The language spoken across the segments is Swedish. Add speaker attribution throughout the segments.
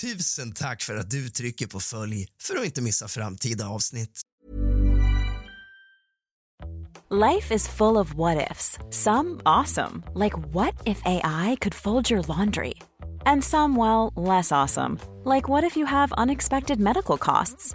Speaker 1: Tusen tack för att du trycker på följ för att inte missa framtida avsnitt.
Speaker 2: Life is full of what ifs. Some awesome, like what if AI could fold your laundry? And some, well, less awesome, like what if you have unexpected medical costs?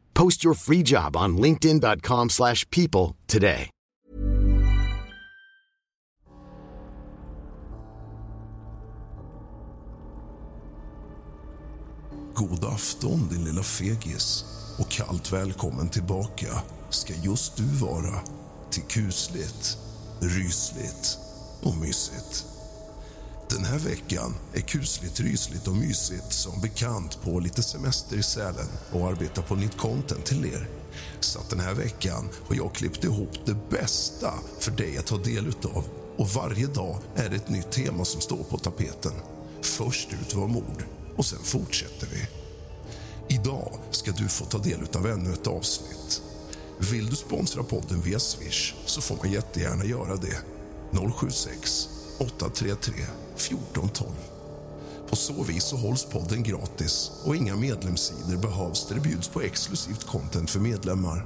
Speaker 3: Post your free job on linkedin.com slash people today.
Speaker 4: God afton din lilla fegis och kallt välkommen tillbaka ska just du vara till kusligt, rysligt och mysigt. Den här veckan är kusligt, rysligt och mysigt som bekant på lite semester i Sälen och arbetar på nytt content till er. Så att den här veckan har jag klippt ihop det bästa för dig att ta del utav. Och varje dag är det ett nytt tema som står på tapeten. Först ut var mord och sen fortsätter vi. Idag ska du få ta del av ännu ett avsnitt. Vill du sponsra podden via Swish så får man jättegärna göra det. 076 833 1412. På så vis så hålls podden gratis och inga medlemssidor behövs där det bjuds på exklusivt content för medlemmar.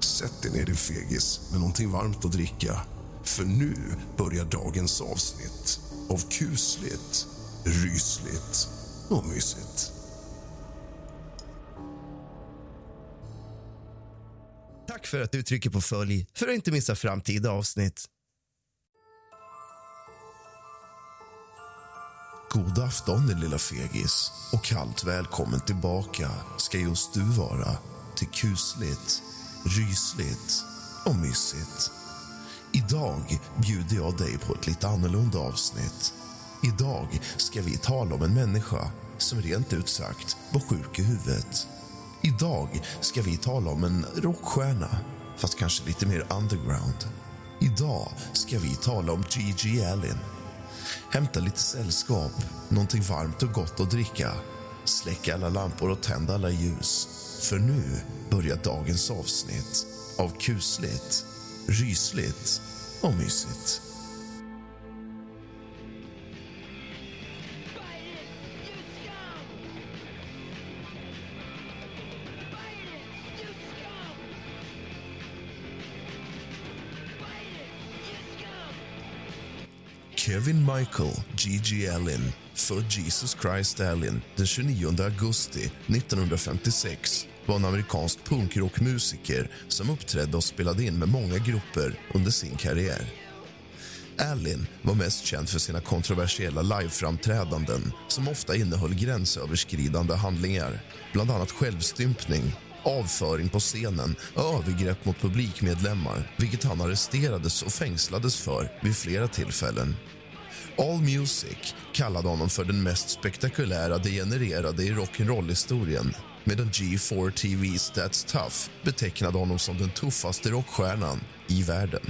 Speaker 4: Sätt dig ner din fegis med någonting varmt att dricka. För nu börjar dagens avsnitt av kusligt, rysligt och mysigt.
Speaker 1: Tack för att du trycker på följ för att inte missa framtida avsnitt.
Speaker 4: God afton, din lilla fegis. Och kallt välkommen tillbaka ska just du vara till kusligt, rysligt och mysigt. Idag bjuder jag dig på ett lite annorlunda avsnitt. Idag ska vi tala om en människa som rent ut sagt var sjuk i huvudet. Idag ska vi tala om en rockstjärna, fast kanske lite mer underground. Idag ska vi tala om Gigi Allen. Hämta lite sällskap, någonting varmt och gott att dricka. Släck alla lampor och tänd alla ljus. För nu börjar dagens avsnitt av kusligt, rysligt och mysigt. Kevin Michael G.G. Allen, född Jesus Christ Allen den 29 augusti 1956 var en amerikansk punkrockmusiker som uppträdde och spelade in med många grupper under sin karriär. Allen var mest känd för sina kontroversiella liveframträdanden som ofta innehöll gränsöverskridande handlingar, bland annat självstympning avföring på scenen och övergrepp mot publikmedlemmar vilket han arresterades och fängslades för vid flera tillfällen. All Music kallade honom för den mest spektakulära degenererade i rock'n'roll-historien medan G4 TV's That's Tough betecknade honom som den tuffaste rockstjärnan i världen.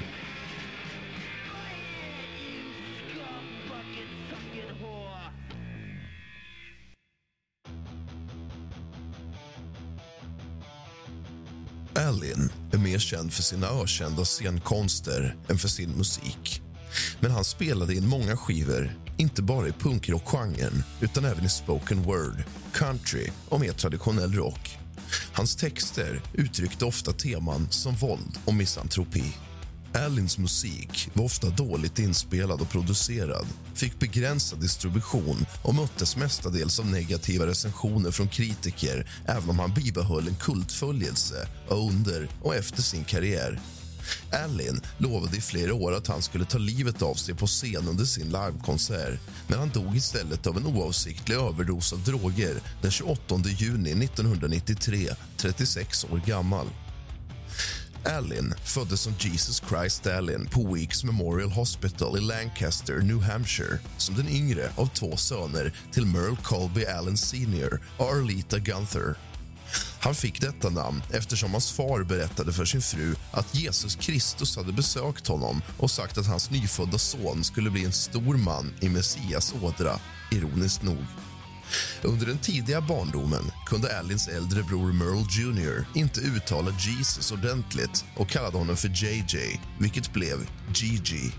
Speaker 4: Allin är mer känd för sina ökända scenkonster än för sin musik. Men han spelade in många skivor inte bara i punkrockgenren utan även i spoken word, country och mer traditionell rock. Hans texter uttryckte ofta teman som våld och misantropi. Allins musik var ofta dåligt inspelad och producerad fick begränsad distribution och möttes mestadels av negativa recensioner från kritiker även om han bibehöll en kultföljelse under och efter sin karriär. Allen lovade i flera år att han skulle ta livet av sig på scen under sin livekonsert men han dog istället av en oavsiktlig överdos av droger den 28 juni 1993, 36 år gammal. Allen föddes som Jesus Christ Allen på Weeks Memorial Hospital i Lancaster, New Hampshire som den yngre av två söner till Merle Colby Allen Sr och Arlita Gunther. Han fick detta namn eftersom hans far berättade för sin fru att Jesus Kristus hade besökt honom och sagt att hans nyfödda son skulle bli en stor man i Messias ådra, ironiskt nog. Under den tidiga barndomen kunde Allins äldre bror Merle Jr inte uttala Jesus ordentligt och kallade honom för JJ, vilket blev Gigi.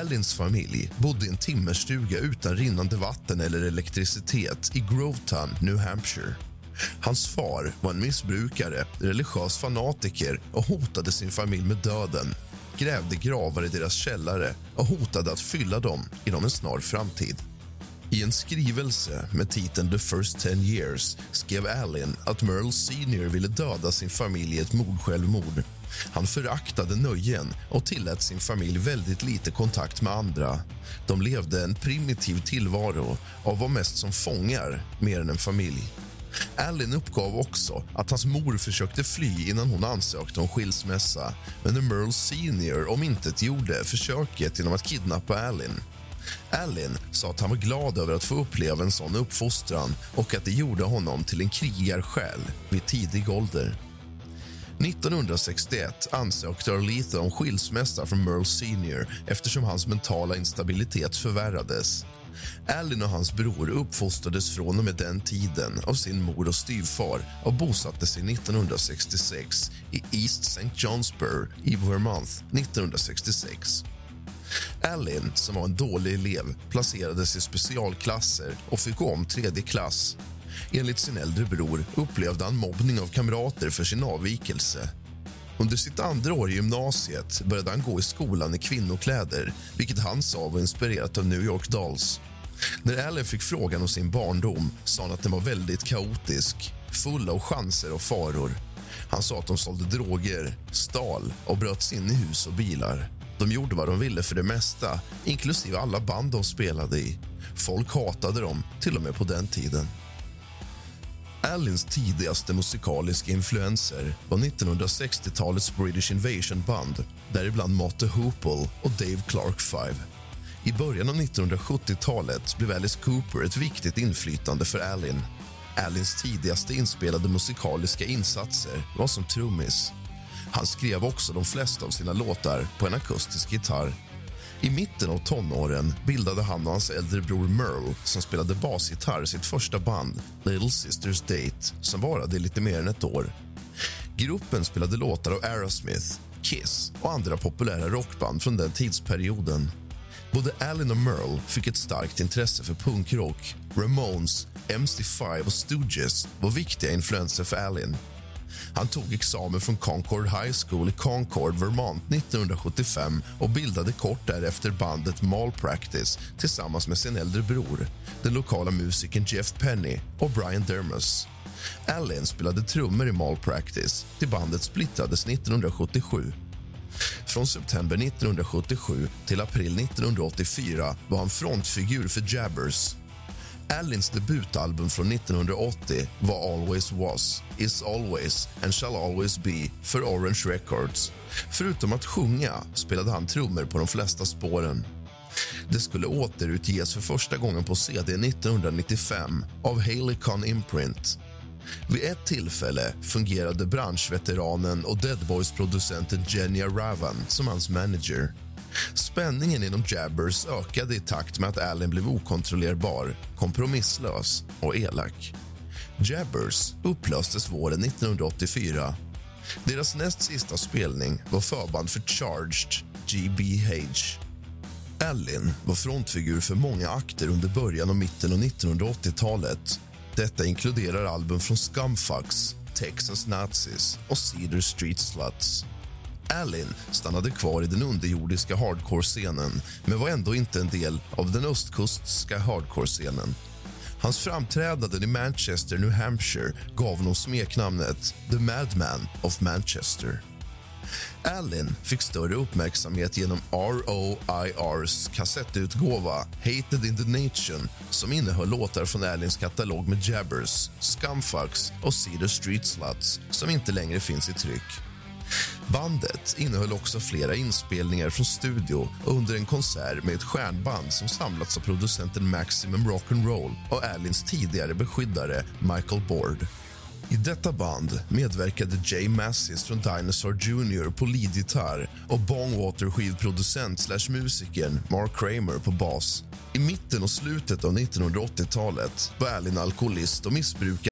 Speaker 4: Allins familj bodde i en timmerstuga utan rinnande vatten eller elektricitet i Grovetown, New Hampshire. Hans far var en missbrukare, religiös fanatiker och hotade sin familj med döden grävde gravar i deras källare och hotade att fylla dem inom en snar framtid. I en skrivelse med titeln The first ten years skrev Allen att Merle Senior ville döda sin familj i ett mordsjälvmord. Han föraktade nöjen och tillät sin familj väldigt lite kontakt med andra. De levde en primitiv tillvaro och var mest som fångar mer än en familj. Allen uppgav också att hans mor försökte fly innan hon ansökte om skilsmässa men när Merle Senior omintetgjorde försöket genom att kidnappa Allen. Allen sa att han var glad över att få uppleva en sån uppfostran och att det gjorde honom till en krigarsjäl vid tidig ålder. 1961 ansökte Arlita om skilsmässa från Merle Senior eftersom hans mentala instabilitet förvärrades. Allen och hans bror uppfostrades från och med den tiden av sin mor och styvfar och bosatte sig 1966 i East St. Johnsburg i Vermont 1966. Allen, som var en dålig elev, placerades i specialklasser och fick gå om tredje klass. Enligt sin äldre bror upplevde han mobbning av kamrater för sin avvikelse. Under sitt andra år i gymnasiet började han gå i skolan i kvinnokläder vilket han sa var inspirerat av New York Dolls. När Allen fick frågan om sin barndom sa han att den var väldigt kaotisk full av chanser och faror. Han sa att de sålde droger, stal och bröt sig in i hus och bilar. De gjorde vad de ville för det mesta, inklusive alla band de spelade i. Folk hatade dem, till och med på den tiden. Allins tidigaste musikaliska influenser var 1960-talets British Invasion-band däribland Motte Hoople och Dave Clark Five. I början av 1970-talet blev Alice Cooper ett viktigt inflytande för Allin. Allins tidigaste inspelade musikaliska insatser var som trummis. Han skrev också de flesta av sina låtar på en akustisk gitarr. I mitten av tonåren bildade han och hans äldre bror Merle som spelade basgitarr sitt första band, Little Sisters Date, som varade i lite mer än ett år. Gruppen spelade låtar av Aerosmith, Kiss och andra populära rockband från den tidsperioden. Både Allen och Merle fick ett starkt intresse för punkrock. Ramones, MC5 och Stooges var viktiga influenser för Allen. Han tog examen från Concord High School i Concord, Vermont 1975 och bildade kort därefter bandet Malpractice tillsammans med sin äldre bror, den lokala musikern Jeff Penny och Brian Dermus. Allen spelade trummor i Malpractice till bandet splittrades 1977. Från september 1977 till april 1984 var han frontfigur för Jabbers Allins debutalbum från 1980 var Always Was, Is Always and Shall Always Be för Orange Records. Förutom att sjunga spelade han trummor på de flesta spåren. Det skulle återutges för första gången på CD 1995 av Haileycon Imprint. Vid ett tillfälle fungerade branschveteranen och Dead Boys-producenten Jenny Ravan som hans manager. Spänningen inom Jabbers ökade i takt med att Allen blev okontrollerbar, kompromisslös och elak. Jabbers upplöstes våren 1984. Deras näst sista spelning var förband för Charged GBH. Allin var frontfigur för många akter under början och mitten av 1980-talet. Detta inkluderar album från Scumfucks, Texas Nazis och Cedar Street Sluts. Allin stannade kvar i den underjordiska hardcore-scenen men var ändå inte en del av den östkustska hardcore-scenen. Hans framträdanden i Manchester, New Hampshire gav honom smeknamnet The Madman of Manchester. Allin fick större uppmärksamhet genom ROIRs kassettutgåva Hated in the Nation som innehöll låtar från Allins katalog med Jabbers, Scumfucks och Cedar Street Sluts som inte längre finns i tryck. Bandet innehöll också flera inspelningar från studio under en konsert med ett stjärnband som samlats av producenten Maximum Rock'n'Roll och Allins tidigare beskyddare Michael Board. I detta band medverkade Jay Massis från Dinosaur Jr på leadgitarr och Bongwater-skivproducent slash musikern Mark Kramer på bas. I mitten och slutet av 1980-talet var Allin alkoholist och missbrukare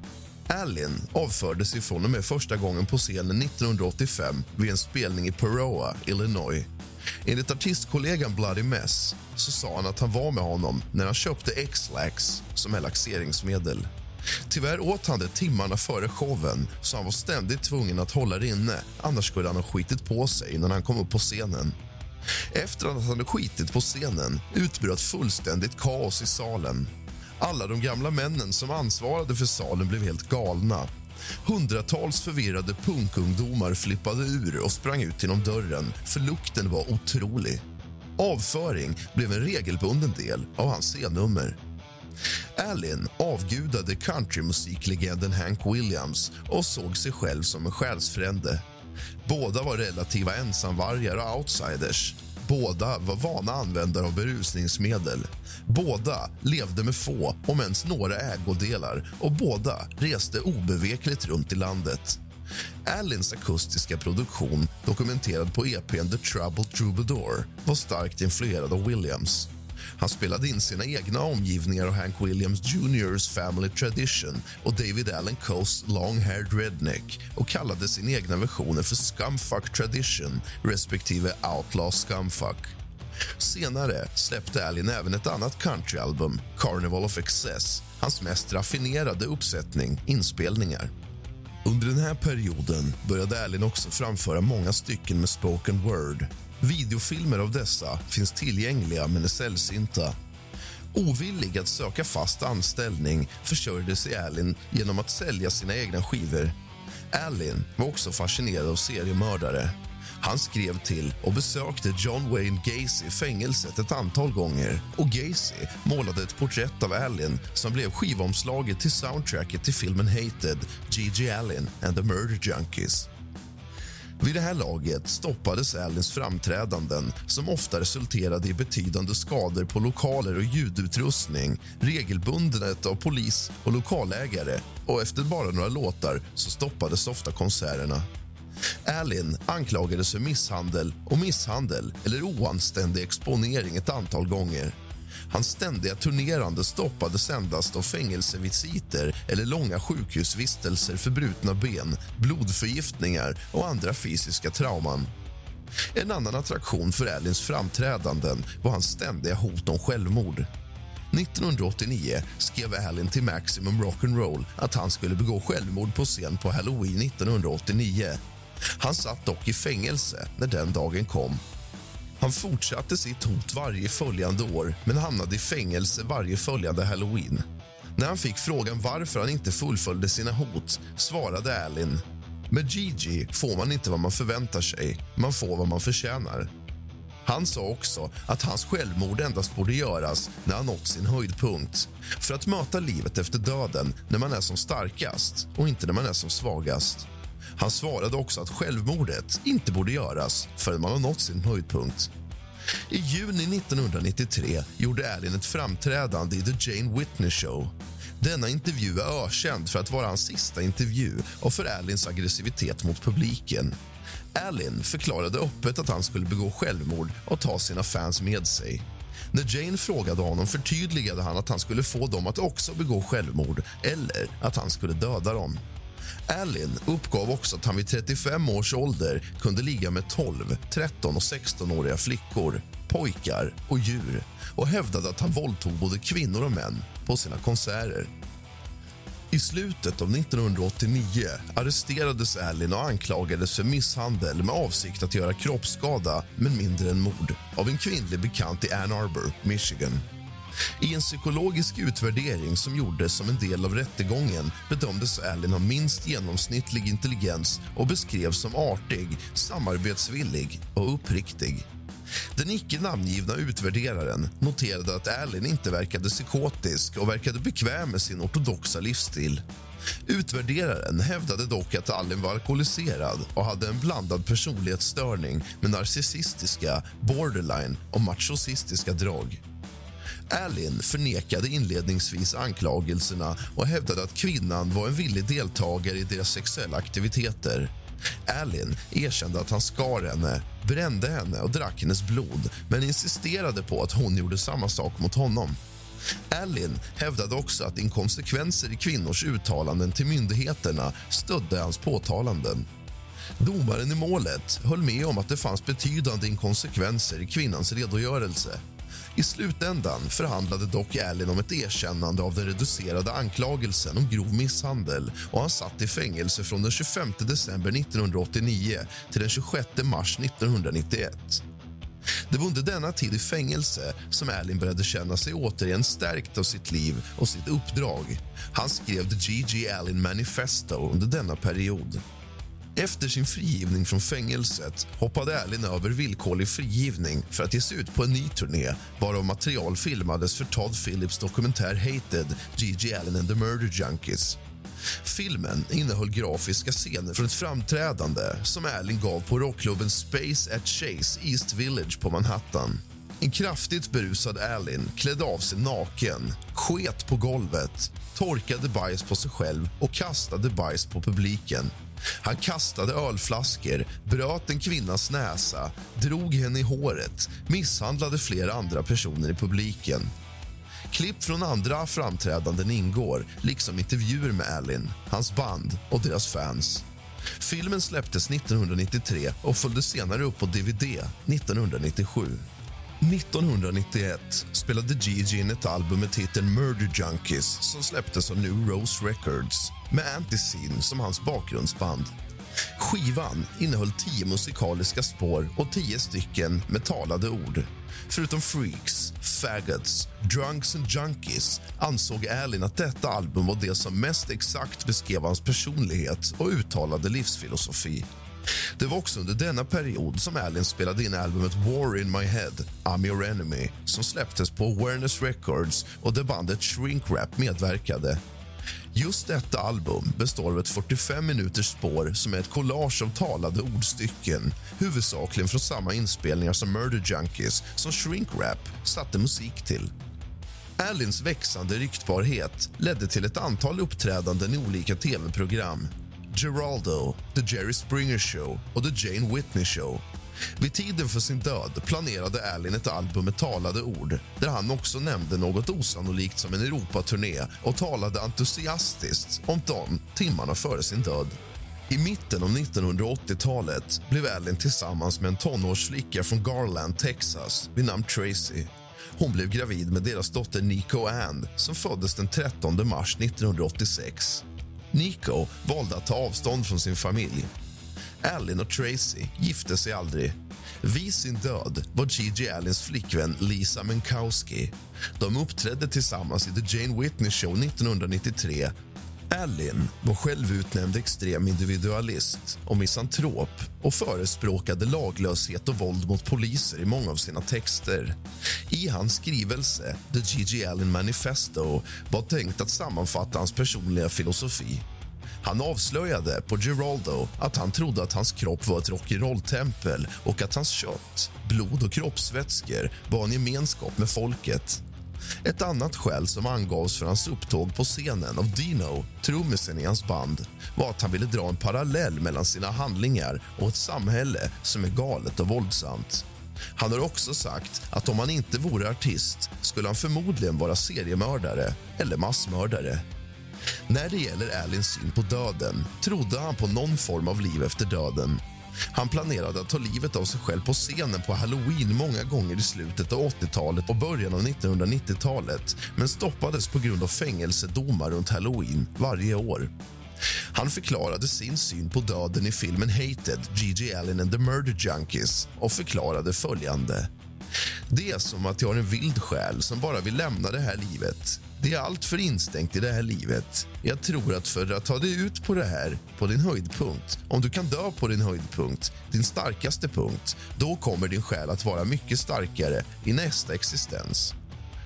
Speaker 4: Allen avfördes ifrån från och med första gången på scenen 1985 vid en spelning i Peroa, Illinois. Enligt artistkollegan Bloody Mess så sa han att han var med honom när han köpte X-Lax som är laxeringsmedel. Tyvärr åt han det timmarna före showen så han var ständigt tvungen att hålla det inne annars skulle han ha skitit på sig när han kom upp på scenen. Efter att han hade skitit på scenen utbröt fullständigt kaos i salen. Alla de gamla männen som ansvarade för salen blev helt galna. Hundratals förvirrade punkungdomar flippade ur och sprang ut genom dörren för lukten var otrolig. Avföring blev en regelbunden del av hans scennummer. Allen avgudade countrymusiklegenden Hank Williams och såg sig själv som en själsfrände. Båda var relativa ensamvargar och outsiders. Båda var vana användare av berusningsmedel. Båda levde med få, om ens några, ägodelar och båda reste obevekligt runt i landet. Allins akustiska produktion, dokumenterad på EPn The Troubled Troubadour var starkt influerad av Williams. Han spelade in sina egna omgivningar av Hank Williams Jr.'s Family Tradition och David Allen Coes Long-Haired Redneck och kallade sina egna versioner för Scumfuck Tradition respektive Outlaw Scumfuck. Senare släppte Allen även ett annat countryalbum, Carnival of Excess hans mest raffinerade uppsättning inspelningar. Under den här perioden började Allen också framföra många stycken med spoken word. Videofilmer av dessa finns tillgängliga, men är sällsynta. Ovillig att söka fast anställning försörjde sig Allen genom att sälja sina egna skivor. Allen var också fascinerad av seriemördare. Han skrev till och besökte John Wayne Gacy i fängelset ett antal gånger och Gacy målade ett porträtt av Allen som blev skivomslaget till soundtracket till filmen Hated, G.G. Allen and the Murder Junkies. Vid det här laget stoppades Allens framträdanden som ofta resulterade i betydande skador på lokaler och ljudutrustning regelbundet av polis och lokalägare och efter bara några låtar så stoppades ofta konserterna. Alin anklagades för misshandel och misshandel eller oanständig exponering ett antal gånger. Hans ständiga turnerande stoppades endast av fängelsevisiter eller långa sjukhusvistelser för brutna ben, blodförgiftningar och andra fysiska trauman. En annan attraktion för Allins framträdanden var hans ständiga hot om självmord. 1989 skrev Allen till Maximum Rock'n'Roll att han skulle begå självmord på scen på Halloween 1989. Han satt dock i fängelse när den dagen kom han fortsatte sitt hot varje följande år men hamnade i fängelse varje följande halloween. När han fick frågan varför han inte fullföljde sina hot svarade Alin med Gigi får man inte vad man förväntar sig, man får vad man förtjänar. Han sa också att hans självmord endast borde göras när han nått sin höjdpunkt för att möta livet efter döden när man är som starkast och inte när man är som svagast. Han svarade också att självmordet inte borde göras förrän man har nått sin höjdpunkt. I juni 1993 gjorde Allen ett framträdande i The Jane Whitney Show. Denna intervju är ökänd för att vara hans sista intervju och för Allens aggressivitet mot publiken. Allen förklarade öppet att han skulle begå självmord och ta sina fans med sig. När Jane frågade honom förtydligade han att han skulle få dem att också begå självmord eller att han skulle döda dem. Allen uppgav också att han vid 35 års ålder kunde ligga med 12, 13 och 16-åriga flickor, pojkar och djur och hävdade att han våldtog både kvinnor och män på sina konserter. I slutet av 1989 arresterades Allen och anklagades för misshandel med avsikt att göra kroppsskada, men mindre än mord av en kvinnlig bekant i Ann Arbor, Michigan. I en psykologisk utvärdering som gjordes som en del av rättegången bedömdes Allen ha minst genomsnittlig intelligens och beskrevs som artig, samarbetsvillig och uppriktig. Den icke namngivna utvärderaren noterade att Allen inte verkade psykotisk och verkade bekväm med sin ortodoxa livsstil. Utvärderaren hävdade dock att Allen var alkoholiserad och hade en blandad personlighetsstörning med narcissistiska, borderline och machocistiska drag. Alin förnekade inledningsvis anklagelserna och hävdade att kvinnan var en villig deltagare i deras sexuella aktiviteter. Alin erkände att han skar henne, brände henne och drack hennes blod men insisterade på att hon gjorde samma sak mot honom. Alin hävdade också att inkonsekvenser i kvinnors uttalanden till myndigheterna stödde hans påtalanden. Domaren i målet höll med om att det fanns betydande inkonsekvenser i kvinnans redogörelse i slutändan förhandlade dock Allen om ett erkännande av den reducerade anklagelsen om grov misshandel och han satt i fängelse från den 25 december 1989 till den 26 mars 1991. Det var under denna tid i fängelse som Allen började känna sig återigen stärkt av sitt liv och sitt uppdrag. Han skrev The G.G. Allen Manifesto under denna period. Efter sin frigivning från fängelset hoppade Allen över villkorlig frigivning för att ge sig ut på en ny turné varav material filmades för Todd Phillips dokumentär Hated, G.G. Allen and the Murder Junkies. Filmen innehöll grafiska scener från ett framträdande som Allen gav på rockklubben Space at Chase East Village på Manhattan. En kraftigt berusad Allen klädde av sig naken, sket på golvet torkade bajs på sig själv och kastade bajs på publiken. Han kastade ölflaskor, bröt en kvinnas näsa, drog henne i håret misshandlade flera andra personer i publiken. Klipp från andra framträdanden ingår, liksom intervjuer med Allen, hans band och deras fans. Filmen släpptes 1993 och följdes senare upp på dvd 1997. 1991 spelade Gigi in ett album med titeln Murder Junkies som släpptes av New Rose Records med Anticene som hans bakgrundsband. Skivan innehöll tio musikaliska spår och tio stycken med talade ord. Förutom Freaks, Faggots, Drunks and Junkies ansåg Allen att detta album var det som mest exakt beskrev hans personlighet och uttalade livsfilosofi. Det var också under denna period som Allen spelade in albumet War in my head, I'm your enemy som släpptes på Awareness Records och där bandet Shrink Rap medverkade. Just detta album består av ett 45 minuters spår som är ett collage av talade ordstycken huvudsakligen från samma inspelningar som Murder Junkies som Shrink Rap satte musik till. Alins växande ryktbarhet ledde till ett antal uppträdanden i olika tv-program. Geraldo, The Jerry Springer Show och The Jane Whitney Show. Vid tiden för sin död planerade Allen ett album med talade ord där han också nämnde något osannolikt som en Europaturné och talade entusiastiskt om dem timmarna före sin död. I mitten av 1980-talet blev Allen tillsammans med en tonårsflicka från Garland, Texas vid namn Tracy. Hon blev gravid med deras dotter Nico Ann som föddes den 13 mars 1986. Nico valde att ta avstånd från sin familj. Allen och Tracy gifte sig aldrig. Vid sin död var Gigi Allens flickvän Lisa Menkowski. De uppträdde tillsammans i The Jane Whitney Show 1993 Allen var självutnämnd extrem individualist och misantrop och förespråkade laglöshet och våld mot poliser i många av sina texter. I hans skrivelse, The G.G. Allen Manifesto var tänkt att sammanfatta hans personliga filosofi. Han avslöjade på Geraldo att han trodde att hans kropp var ett rock'n'roll-tempel och att hans kött, blod och kroppsvätskor var en gemenskap med folket. Ett annat skäl som angavs för hans upptåg på scenen av Dino, trummisen i hans band var att han ville dra en parallell mellan sina handlingar och ett samhälle som är galet och våldsamt. Han har också sagt att om han inte vore artist skulle han förmodligen vara seriemördare eller massmördare. När det gäller Alins syn på döden trodde han på någon form av liv efter döden han planerade att ta livet av sig själv på scenen på Halloween många gånger i slutet av 80-talet och början av 1990-talet men stoppades på grund av fängelsedomar runt Halloween varje år. Han förklarade sin syn på döden i filmen Hated, G.G. Allen and the Murder Junkies och förklarade följande. Det är som att jag har en vild själ som bara vill lämna det här livet. Det är allt för instängt i det här livet. Jag tror att för att ta dig ut på det här, på din höjdpunkt om du kan dö på din höjdpunkt, din starkaste punkt då kommer din själ att vara mycket starkare i nästa existens.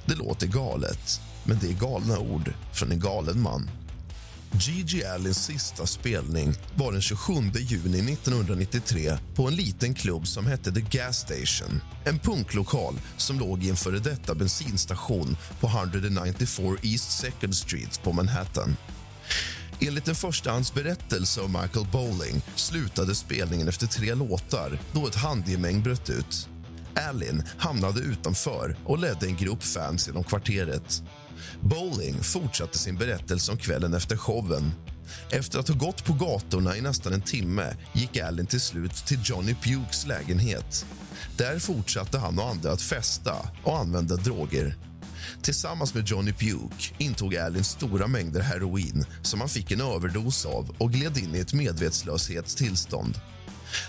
Speaker 4: Det låter galet, men det är galna ord från en galen man. Gigi Allens sista spelning var den 27 juni 1993 på en liten klubb som hette The Gas Station. En punklokal som låg i en före detta bensinstation på 194 East Second Street på Manhattan. Enligt en förstahandsberättelse av Michael Bowling slutade spelningen efter tre låtar då ett handgemäng bröt ut. Allen hamnade utanför och ledde en grupp fans genom kvarteret. Bowling fortsatte sin berättelse om kvällen efter showen. Efter att ha gått på gatorna i nästan en timme gick Allen till slut till Johnny Pukes lägenhet. Där fortsatte han och andra att festa och använda droger. Tillsammans med Johnny Puke intog Allen stora mängder heroin som han fick en överdos av och gled in i ett medvetslöshetstillstånd.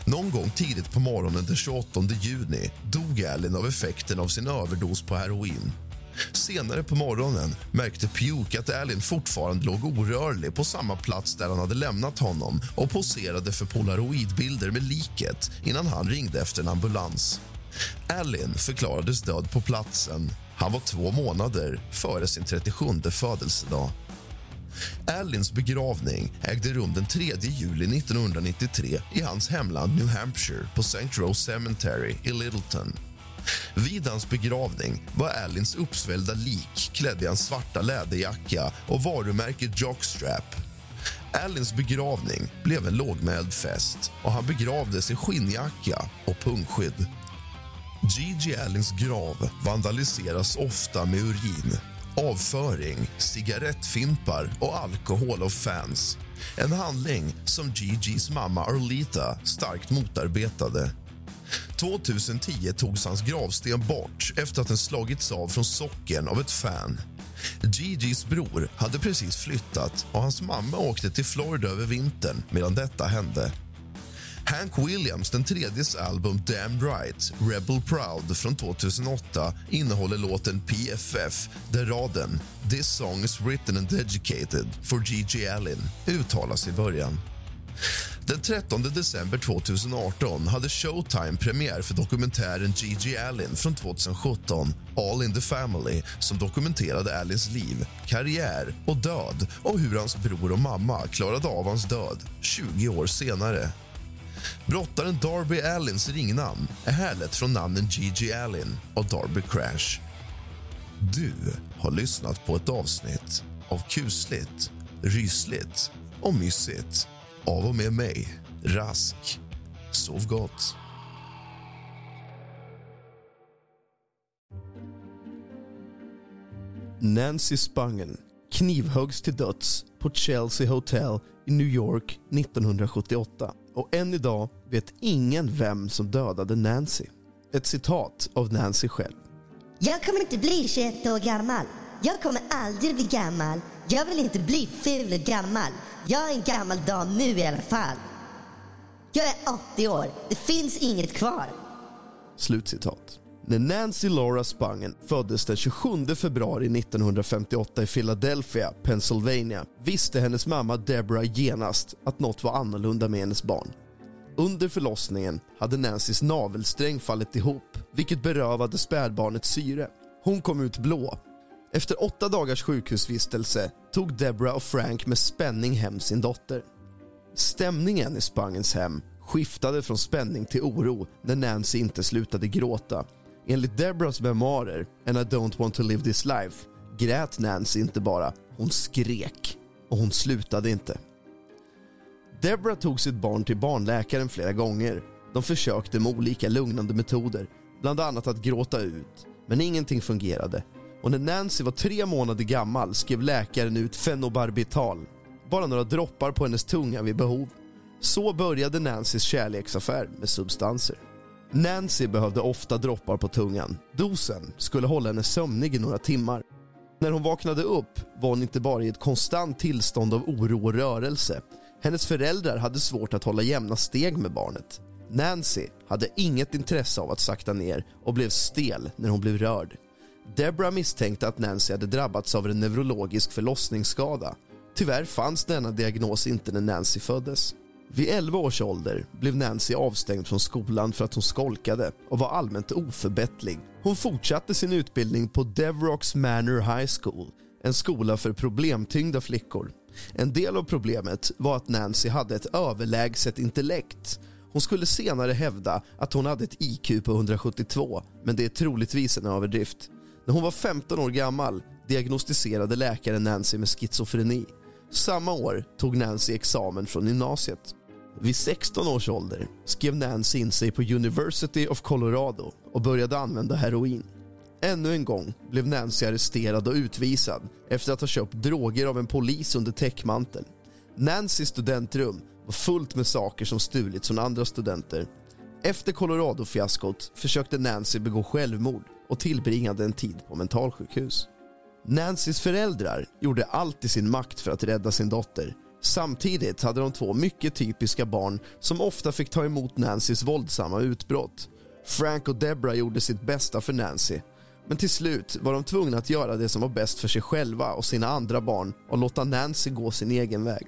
Speaker 4: Någon gång tidigt på morgonen den 28 juni dog Allen av effekten av sin överdos på heroin. Senare på morgonen märkte Puke att Allen fortfarande låg orörlig på samma plats där han hade lämnat honom och poserade för polaroidbilder med liket innan han ringde efter en ambulans. Allen förklarades död på platsen. Han var två månader före sin 37 födelsedag. Allins begravning ägde rum den 3 juli 1993 i hans hemland New Hampshire på St. Rose Cemetery i Littleton. Vid hans begravning var Allins uppsvällda lik klädd i hans svarta läderjacka och varumärket Jockstrap. Allins begravning blev en lågmäld fest och han begravdes i skinnjacka och pungskydd. Gigi Allins grav vandaliseras ofta med urin, avföring, cigarettfimpar och alkohol av fans. En handling som Gigis mamma Arlita starkt motarbetade. 2010 togs hans gravsten bort efter att den slagits av från socken av ett fan. Gigis bror hade precis flyttat och hans mamma åkte till Florida över vintern medan detta hände. Hank Williams, den tredjes album Damn Right, Rebel Proud från 2008 innehåller låten PFF där raden “This song is written and dedicated for G.G. Allen” uttalas i början.
Speaker 1: Den 13 december 2018 hade Showtime premiär för dokumentären Gigi Allin från 2017 All in the Family som dokumenterade Allins liv, karriär och död och hur hans bror och mamma klarade av hans död 20 år senare. Brottaren Darby Allins ringnamn är härlett från namnen Gigi Allin och Darby Crash. Du har lyssnat på ett avsnitt av kusligt, rysligt och mysigt av och med mig, Rask. Sov gott.
Speaker 5: Nancy Spangen knivhöggs till döds på Chelsea Hotel i New York 1978 och än idag vet ingen vem som dödade Nancy. Ett citat av Nancy själv.
Speaker 6: Jag kommer inte bli 21 år gammal. Jag kommer aldrig bli gammal. Jag vill inte bli ful och gammal. Jag är en gammal dam nu i alla fall. Jag är 80 år. Det finns inget kvar.
Speaker 5: Slutcitat. När Nancy Laura Spangen föddes den 27 februari 1958 i Philadelphia, Pennsylvania visste hennes mamma Deborah genast att något var annorlunda med hennes barn. Under förlossningen hade Nancys navelsträng fallit ihop vilket berövade spädbarnet syre. Hon kom ut blå. Efter åtta dagars sjukhusvistelse tog Deborah och Frank med spänning hem sin dotter. Stämningen i Spangens hem skiftade från spänning till oro när Nancy inte slutade gråta. Enligt Deborahs memoarer And I don't want to live this life grät Nancy inte bara, hon skrek. Och hon slutade inte. Deborah tog sitt barn till barnläkaren flera gånger. De försökte med olika lugnande metoder, bland annat att gråta ut. Men ingenting fungerade. Och när Nancy var tre månader gammal skrev läkaren ut fenobarbital, bara några droppar på hennes tunga vid behov. Så började Nancys kärleksaffär med substanser. Nancy behövde ofta droppar på tungan. Dosen skulle hålla henne sömnig i några timmar. När hon vaknade upp var hon inte bara i ett konstant tillstånd av oro och rörelse. Hennes föräldrar hade svårt att hålla jämna steg med barnet. Nancy hade inget intresse av att sakta ner och blev stel när hon blev rörd. Debra misstänkte att Nancy hade drabbats av en neurologisk förlossningsskada. Tyvärr fanns denna diagnos inte när Nancy föddes. Vid 11 års ålder blev Nancy avstängd från skolan för att hon skolkade och var allmänt oförbättlig. Hon fortsatte sin utbildning på Devrocks Manor High School, en skola för problemtyngda flickor. En del av problemet var att Nancy hade ett överlägset intellekt. Hon skulle senare hävda att hon hade ett IQ på 172, men det är troligtvis en överdrift. När hon var 15 år gammal diagnostiserade läkaren Nancy med schizofreni. Samma år tog Nancy examen från gymnasiet. Vid 16 års ålder skrev Nancy in sig på University of Colorado och började använda heroin. Ännu en gång blev Nancy arresterad och utvisad efter att ha köpt droger av en polis under täckmantel. Nancys studentrum var fullt med saker som stulits från andra studenter. Efter Colorado-fiaskot försökte Nancy begå självmord och tillbringade en tid på mentalsjukhus. Nancys föräldrar gjorde allt i sin makt för att rädda sin dotter. Samtidigt hade de två mycket typiska barn som ofta fick ta emot Nancys våldsamma utbrott. Frank och Deborah gjorde sitt bästa för Nancy men till slut var de tvungna att göra det som var bäst för sig själva och sina andra barn och låta Nancy gå sin egen väg.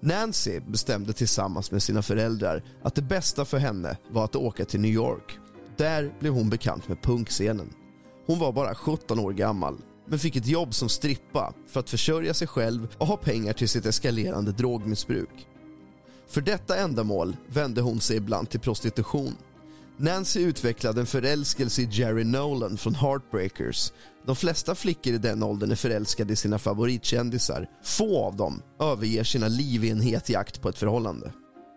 Speaker 5: Nancy bestämde tillsammans med sina föräldrar att det bästa för henne var att åka till New York. Där blev hon bekant med punkscenen. Hon var bara 17 år gammal men fick ett jobb som strippa för att försörja sig själv och ha pengar till sitt eskalerande drogmissbruk. För detta ändamål vände hon sig ibland till prostitution. Nancy utvecklade en förälskelse i Jerry Nolan från Heartbreakers. De flesta flickor i den åldern är förälskade i sina favoritkändisar. Få av dem överger sina liv i en het jakt på ett förhållande.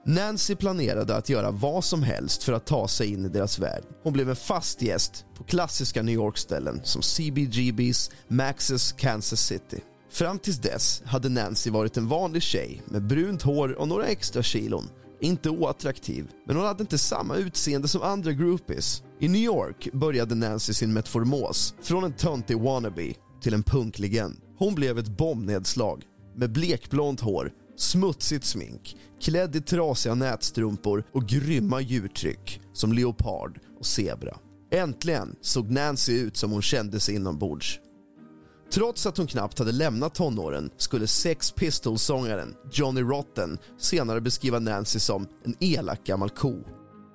Speaker 5: Nancy planerade att göra vad som helst för att ta sig in i deras värld. Hon blev en fast gäst på klassiska New York-ställen som CBGB's, Max's, Kansas City. Fram tills dess hade Nancy varit en vanlig tjej med brunt hår och några extra kilon. Inte oattraktiv, men hon hade inte samma utseende som andra groupies. I New York började Nancy sin metformos från en töntig wannabe till en punklegend. Hon blev ett bombnedslag med blekblont hår, smutsigt smink, klädd i trasiga nätstrumpor och grymma djurtryck som leopard och zebra. Äntligen såg Nancy ut som hon kände sig inombords. Trots att hon knappt hade lämnat tonåren skulle Sex Pistols-sångaren Johnny Rotten senare beskriva Nancy som en elak gammal ko.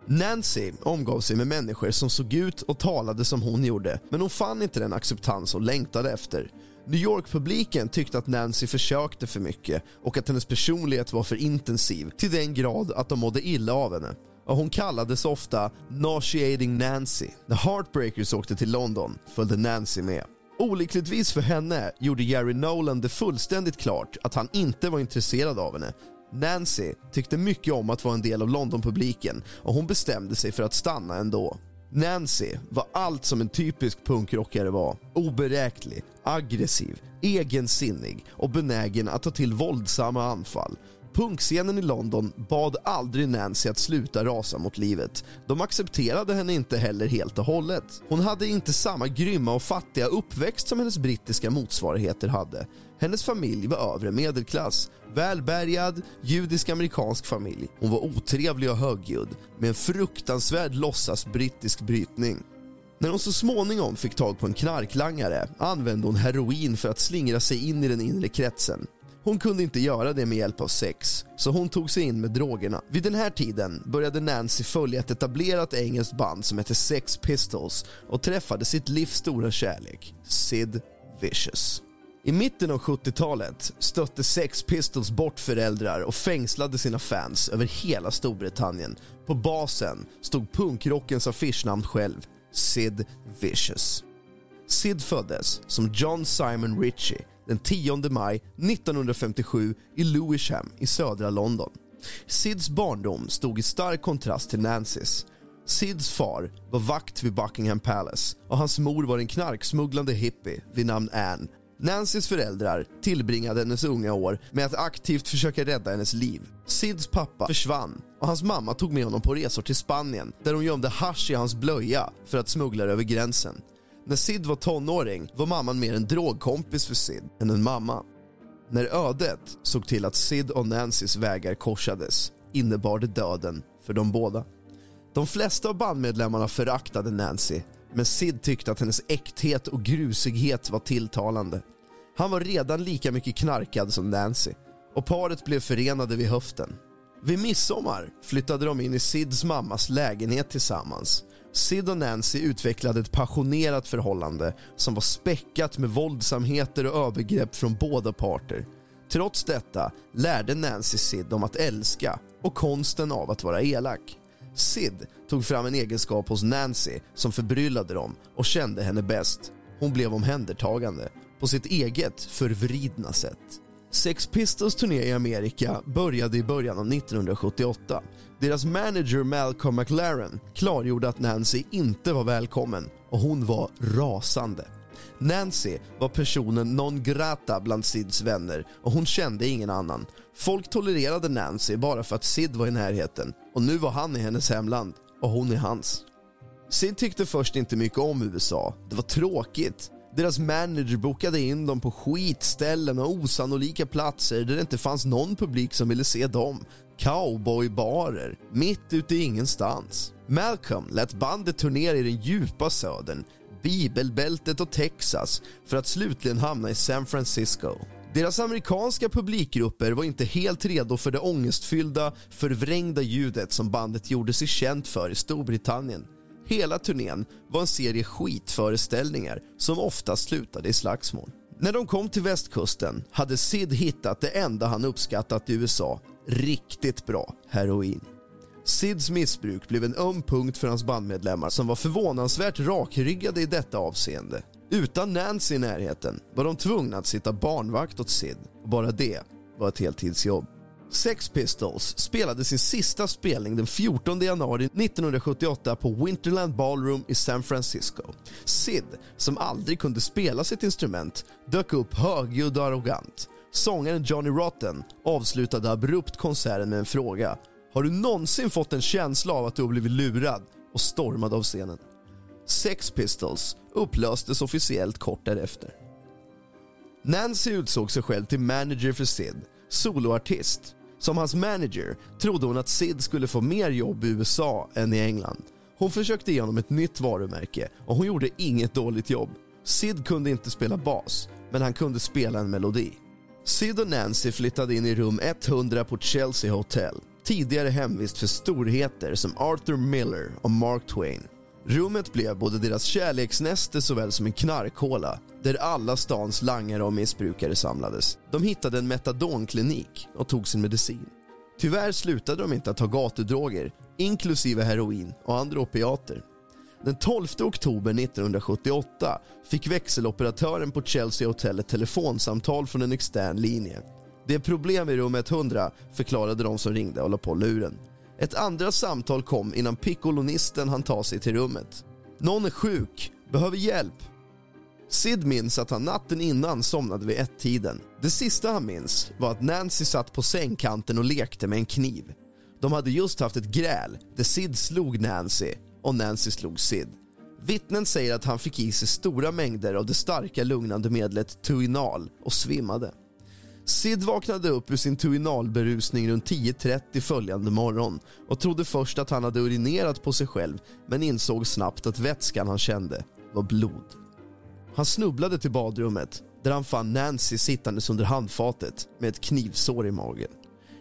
Speaker 5: Nancy omgav sig med människor som såg ut och talade som hon gjorde men hon fann inte den acceptans hon längtade efter. New York-publiken tyckte att Nancy försökte för mycket och att hennes personlighet var för intensiv till den grad att de mådde illa av henne. Och hon kallades ofta “nauseating Nancy”. När Heartbreakers åkte till London följde Nancy med. Olyckligtvis för henne gjorde Jerry Nolan det fullständigt klart att han inte var intresserad av henne. Nancy tyckte mycket om att vara en del av Londonpubliken och hon bestämde sig för att stanna ändå. Nancy var allt som en typisk punkrockare var. Oberäknelig, aggressiv, egensinnig och benägen att ta till våldsamma anfall. Punkscenen i London bad aldrig Nancy att sluta rasa mot livet. De accepterade henne inte heller helt och hållet. Hon hade inte samma grymma och fattiga uppväxt som hennes brittiska motsvarigheter hade. Hennes familj var övre medelklass, välbärgad, judisk-amerikansk familj. Hon var otrevlig och högljudd med en fruktansvärd låtsas brittisk brytning. När hon så småningom fick tag på en knarklangare använde hon heroin för att slingra sig in i den inre kretsen. Hon kunde inte göra det med hjälp av sex, så hon tog sig in med drogerna. Vid den här tiden började Nancy följa ett etablerat engelskt band som hette Sex Pistols och träffade sitt livs stora kärlek, Sid Vicious. I mitten av 70-talet stötte Sex Pistols bort föräldrar och fängslade sina fans över hela Storbritannien. På basen stod punkrockens affischnamn själv, Sid Vicious. Sid föddes som John Simon Ritchie den 10 maj 1957 i Lewisham i södra London. Sids barndom stod i stark kontrast till Nancys. Sids far var vakt vid Buckingham Palace och hans mor var en knarksmugglande hippie vid namn Anne. Nancys föräldrar tillbringade hennes unga år med att aktivt försöka rädda hennes liv. Sids pappa försvann och hans mamma tog med honom på resor till Spanien där hon gömde hasch i hans blöja för att smuggla det över gränsen. När Sid var tonåring var mamman mer en drogkompis för Sid än en mamma. När ödet såg till att Sid och Nancys vägar korsades innebar det döden för dem båda. De flesta av bandmedlemmarna föraktade Nancy men Sid tyckte att hennes äkthet och grusighet var tilltalande. Han var redan lika mycket knarkad som Nancy och paret blev förenade vid höften. Vid midsommar flyttade de in i Sids mammas lägenhet tillsammans Sid och Nancy utvecklade ett passionerat förhållande som var späckat med våldsamheter och övergrepp från båda parter. Trots detta lärde Nancy Sid om att älska och konsten av att vara elak. Sid tog fram en egenskap hos Nancy som förbryllade dem och kände henne bäst. Hon blev omhändertagande på sitt eget förvridna sätt. Sex Pistols turné i Amerika började i början av 1978. Deras manager Malcolm McLaren klargjorde att Nancy inte var välkommen och hon var rasande. Nancy var personen non grata bland Sids vänner och hon kände ingen annan. Folk tolererade Nancy bara för att Sid var i närheten och nu var han i hennes hemland och hon i hans. Sid tyckte först inte mycket om USA. Det var tråkigt. Deras manager bokade in dem på skitställen och osannolika platser där det inte fanns någon publik som ville se dem. Cowboybarer, mitt ute i ingenstans. Malcolm lät bandet turnera i den djupa södern, bibelbältet och Texas för att slutligen hamna i San Francisco. Deras amerikanska publikgrupper var inte helt redo för det ångestfyllda, förvrängda ljudet som bandet gjorde sig känt för i Storbritannien. Hela turnén var en serie skitföreställningar som ofta slutade i slagsmål. När de kom till västkusten hade Sid hittat det enda han uppskattat i USA, riktigt bra heroin. Sids missbruk blev en öm punkt för hans bandmedlemmar som var förvånansvärt rakryggade i detta avseende. Utan Nancy i närheten var de tvungna att sitta barnvakt åt Sid och bara det var ett heltidsjobb. Sex Pistols spelade sin sista spelning den 14 januari 1978 på Winterland Ballroom i San Francisco. Sid, som aldrig kunde spela sitt instrument, dök upp högljudd och arrogant. Sångaren Johnny Rotten avslutade abrupt konserten med en fråga. Har du någonsin fått en känsla av att du har blivit lurad? och stormade av scenen. Sex Pistols upplöstes officiellt kort därefter. Nancy utsåg sig själv till manager för Sid, soloartist som hans manager trodde hon att Sid skulle få mer jobb i USA än i England. Hon försökte ge honom ett nytt varumärke och hon gjorde inget dåligt jobb. Sid kunde inte spela bas men han kunde spela en melodi. Sid och Nancy flyttade in i rum 100 på Chelsea Hotel. Tidigare hemvist för storheter som Arthur Miller och Mark Twain. Rummet blev både deras kärleksnäste såväl som en knarkhåla där alla stans langare och missbrukare samlades. De hittade en metadonklinik och tog sin medicin. Tyvärr slutade de inte att ta gatudroger, inklusive heroin och andra opiater. Den 12 oktober 1978 fick växeloperatören på Chelsea Hotel ett telefonsamtal från en extern linje. Det är problem i rum 100, förklarade de som ringde och la på luren. Ett andra samtal kom innan piccolonisten han ta sig till rummet. Någon är sjuk, behöver hjälp. Sid minns att han natten innan somnade vid ett-tiden. Det sista han minns var att Nancy satt på sängkanten och lekte med en kniv. De hade just haft ett gräl där Sid slog Nancy och Nancy slog Sid. Vittnen säger att han fick i sig stora mängder av det starka lugnande medlet Tuinal och svimmade. Sid vaknade upp ur sin tuinalberusning runt 10.30 följande morgon och trodde först att han hade urinerat på sig själv men insåg snabbt att vätskan han kände var blod. Han snubblade till badrummet där han fann Nancy sittandes under handfatet med ett knivsår i magen.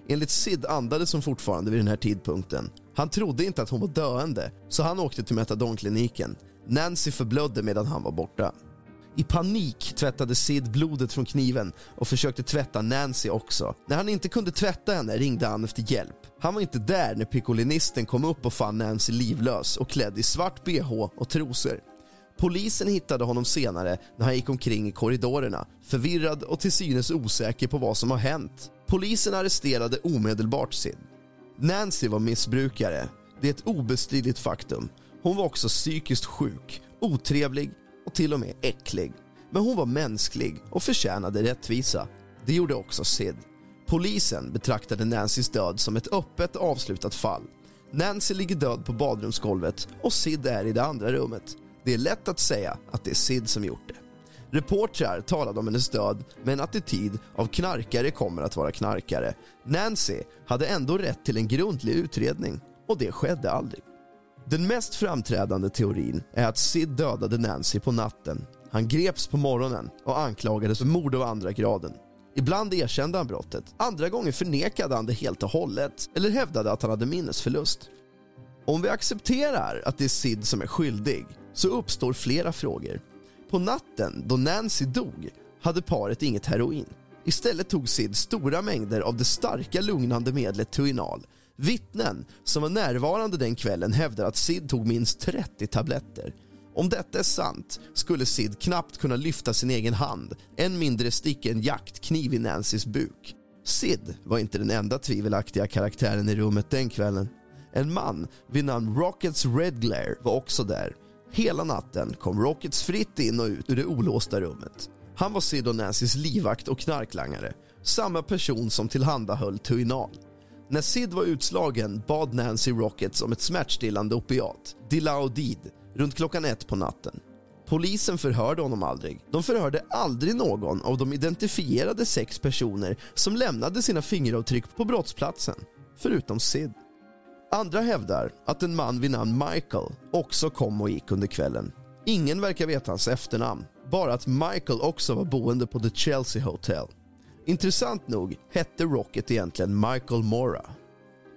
Speaker 5: Enligt Sid andades hon fortfarande vid den här tidpunkten. Han trodde inte att hon var döende så han åkte till metadonkliniken. Nancy förblödde medan han var borta. I panik tvättade Sid blodet från kniven och försökte tvätta Nancy också. När han inte kunde tvätta henne ringde han efter hjälp. Han var inte där när piccolinisten kom upp och fann Nancy livlös och klädd i svart bh och trosor. Polisen hittade honom senare när han gick omkring i korridorerna förvirrad och till synes osäker på vad som har hänt. Polisen arresterade omedelbart Sid. Nancy var missbrukare. Det är ett obestridligt faktum. Hon var också psykiskt sjuk, otrevlig och till och med äcklig. Men hon var mänsklig och förtjänade rättvisa. Det gjorde också Sid. Polisen betraktade Nancys död som ett öppet avslutat fall. Nancy ligger död på badrumsgolvet och Sid är i det andra rummet. Det är lätt att säga att det är Sid som gjort det. Reportrar talade om hennes död med en attityd av knarkare kommer att vara knarkare. Nancy hade ändå rätt till en grundlig utredning och det skedde aldrig. Den mest framträdande teorin är att Sid dödade Nancy på natten. Han greps på morgonen och anklagades för mord av andra graden. Ibland erkände han brottet, andra gånger förnekade han det helt och hållet eller hävdade att han hade minnesförlust. Om vi accepterar att det är Sid som är skyldig så uppstår flera frågor. På natten då Nancy dog hade paret inget heroin. Istället tog Sid stora mängder av det starka lugnande medlet Tuinal. Vittnen som var närvarande den kvällen hävdar att Sid tog minst 30 tabletter. Om detta är sant skulle Sid knappt kunna lyfta sin egen hand, än mindre sticka en jaktkniv i Nancys buk. Sid var inte den enda tvivelaktiga karaktären i rummet den kvällen. En man vid namn Rockets Redglare var också där. Hela natten kom Rockets fritt in och ut ur det olåsta rummet. Han var Sid och Nancys livvakt och knarklangare, samma person som tillhandahöll Tuinal. När Sid var utslagen bad Nancy Rockets om ett smärtstillande opiat, Dilaudid, runt klockan ett på natten. Polisen förhörde honom aldrig. De förhörde aldrig någon av de identifierade sex personer som lämnade sina fingeravtryck på brottsplatsen, förutom Sid. Andra hävdar att en man vid namn Michael också kom och gick under kvällen. Ingen verkar veta hans efternamn, bara att Michael också var boende på The Chelsea Hotel. Intressant nog hette Rocket egentligen Michael Mora.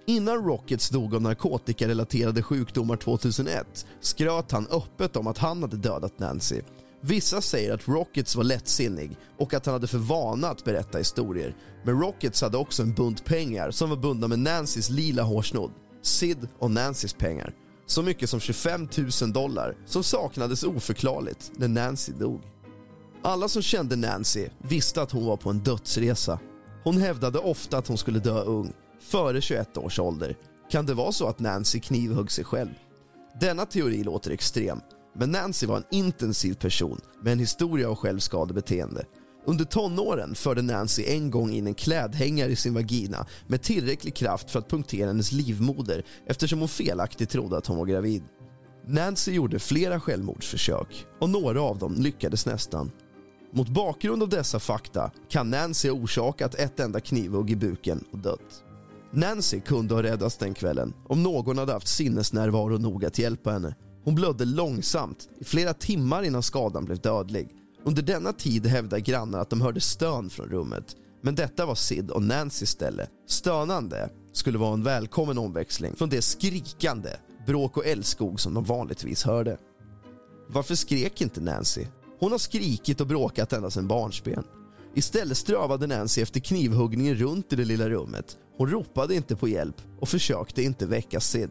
Speaker 5: Innan Rockets dog av narkotikarelaterade sjukdomar 2001 skröt han öppet om att han hade dödat Nancy. Vissa säger att Rockets var lättsinnig och att han hade för vana att berätta historier. Men Rockets hade också en bunt pengar som var bundna med Nancys lila hårsnodd. Sid och Nancys pengar. Så mycket som 25 000 dollar som saknades oförklarligt när Nancy dog. Alla som kände Nancy visste att hon var på en dödsresa. Hon hävdade ofta att hon skulle dö ung, före 21 års ålder. Kan det vara så att Nancy knivhögg sig själv? Denna teori låter extrem, men Nancy var en intensiv person med en historia av självskadebeteende. Under tonåren förde Nancy en gång in en klädhängare i sin vagina med tillräcklig kraft för att punktera hennes livmoder eftersom hon felaktigt trodde att hon var gravid. Nancy gjorde flera självmordsförsök och några av dem lyckades nästan. Mot bakgrund av dessa fakta kan Nancy ha orsakat ett enda knivhugg i buken och dött. Nancy kunde ha räddats den kvällen om någon hade haft sinnesnärvaro nog att hjälpa henne. Hon blödde långsamt i flera timmar innan skadan blev dödlig Under denna tid hävdar grannar att de hörde stön från rummet men detta var Sid och Nancys ställe. Stönande skulle vara en välkommen omväxling från det skrikande, bråk och älskog som de vanligtvis hörde. Varför skrek inte Nancy? Hon har skrikit och bråkat ända sedan barnsben. Istället strövade Nancy efter knivhuggningen runt i det lilla rummet. Hon ropade inte på hjälp och försökte inte väcka Sid.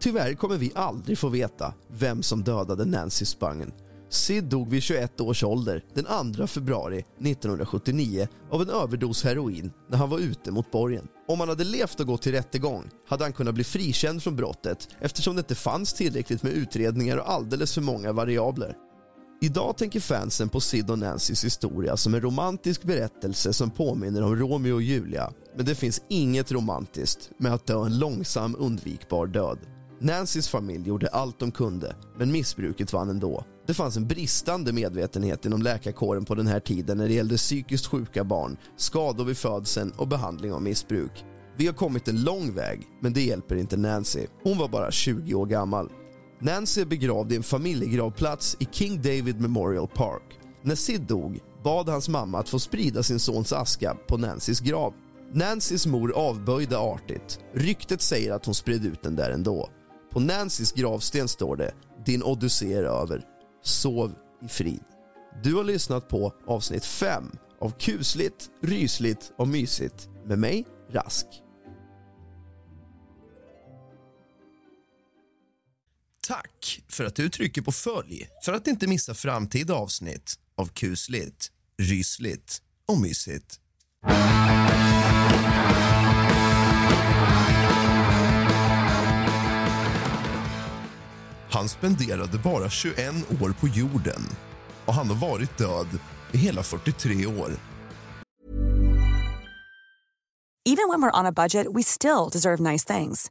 Speaker 5: Tyvärr kommer vi aldrig få veta vem som dödade Nancy Spangen. Sid dog vid 21 års ålder den 2 februari 1979 av en överdos heroin när han var ute mot borgen. Om han hade levt och gått till rättegång hade han kunnat bli frikänd från brottet eftersom det inte fanns tillräckligt med utredningar och alldeles för många variabler. Idag tänker fansen på Sid och Nancys historia som en romantisk berättelse som påminner om Romeo och Julia. Men det finns inget romantiskt med att dö en långsam undvikbar död. Nancys familj gjorde allt de kunde, men missbruket vann ändå. Det fanns en bristande medvetenhet inom läkarkåren på den här tiden när det gällde psykiskt sjuka barn, skador vid födseln och behandling av missbruk. Vi har kommit en lång väg, men det hjälper inte Nancy. Hon var bara 20 år gammal. Nancy är begravd i en familjegravplats i King David Memorial Park. När Sid dog bad hans mamma att få sprida sin sons aska på Nancys grav. Nancys mor avböjde artigt. Ryktet säger att hon spred ut den där ändå. På Nancys gravsten står det “Din odyssé är över. Sov i frid”. Du har lyssnat på avsnitt 5 av Kusligt, rysligt och mysigt med mig, Rask.
Speaker 4: Tack för att du trycker på följ för att inte missa framtida avsnitt av kusligt, rysligt och mysigt. Han spenderade bara 21 år på jorden och han har varit död i hela 43 år.
Speaker 7: Even when we're on a budget we still deserve nice things.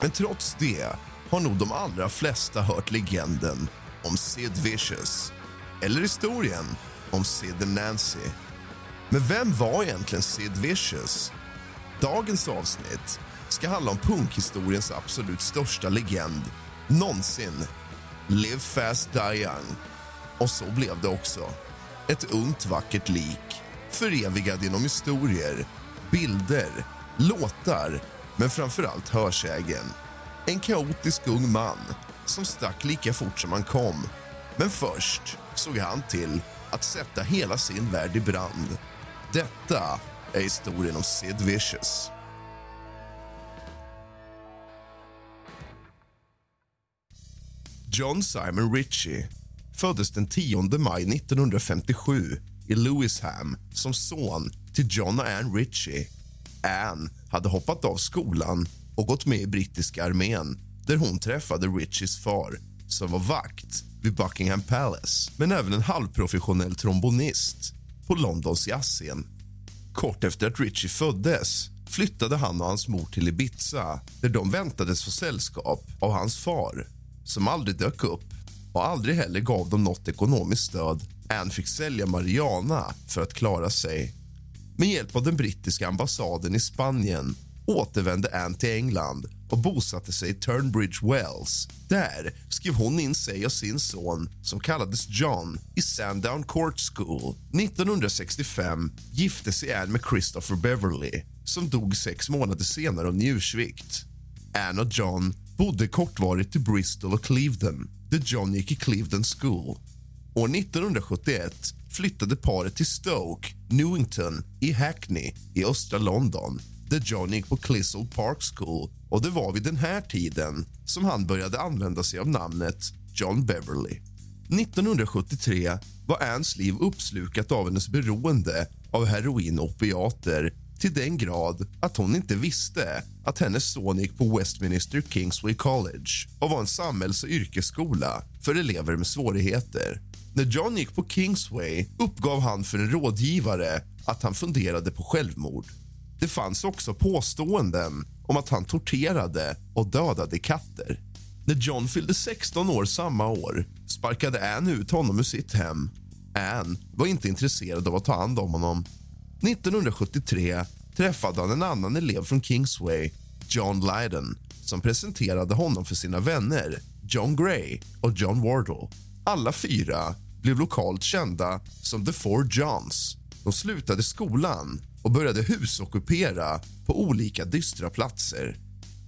Speaker 4: Men trots det har nog de allra flesta hört legenden om Sid Vicious eller historien om Sid and Nancy. Men vem var egentligen Sid Vicious? Dagens avsnitt ska handla om punkhistoriens absolut största legend någonsin. Live fast, die young. Och så blev det också. Ett ungt, vackert lik förevigad genom historier, bilder, låtar men framför allt hörsägen. En kaotisk ung man som stack lika fort som han kom. Men först såg han till att sätta hela sin värld i brand. Detta är historien om Sid Vicious. John Simon Ritchie föddes den 10 maj 1957 i Lewisham som son till John och Ann Ritchie. Anne hade hoppat av skolan och gått med i brittiska armén där hon träffade Richies far som var vakt vid Buckingham Palace men även en halvprofessionell trombonist på Londons jazzscen. Kort efter att Richie föddes flyttade han och hans mor till Ibiza där de väntades få sällskap av hans far som aldrig dök upp och aldrig heller gav dem något ekonomiskt stöd. Anne fick sälja marijuana för att klara sig. Med hjälp av den brittiska ambassaden i Spanien återvände Anne till England och bosatte sig i Turnbridge Wells. Där skrev hon in sig och sin son, som kallades John, i Sandown Court School. 1965 gifte sig Anne med Christopher Beverly som dog sex månader senare av njursvikt. Anne och John bodde kortvarigt i Bristol och Clevedon där John gick i Clevedon School. År 1971 flyttade paret till Stoke, Newington i Hackney i östra London där John gick på Clissold Park School. Och Det var vid den här tiden som han började använda sig av namnet John Beverly. 1973 var Anns liv uppslukat av hennes beroende av heroin och opiater till den grad att hon inte visste att hennes son gick på Westminster Kingsway College och var en samhälls och yrkesskola för elever med svårigheter. När John gick på Kingsway uppgav han för en rådgivare att han funderade på självmord. Det fanns också påståenden om att han torterade och dödade katter. När John fyllde 16 år samma år sparkade Anne ut honom ur sitt hem. Anne var inte intresserad av att ta hand om honom. 1973 träffade han en annan elev från Kingsway, John Lydon som presenterade honom för sina vänner John Gray och John Wardle. Alla fyra blev lokalt kända som The Four Johns. De slutade skolan och började husockupera på olika dystra platser.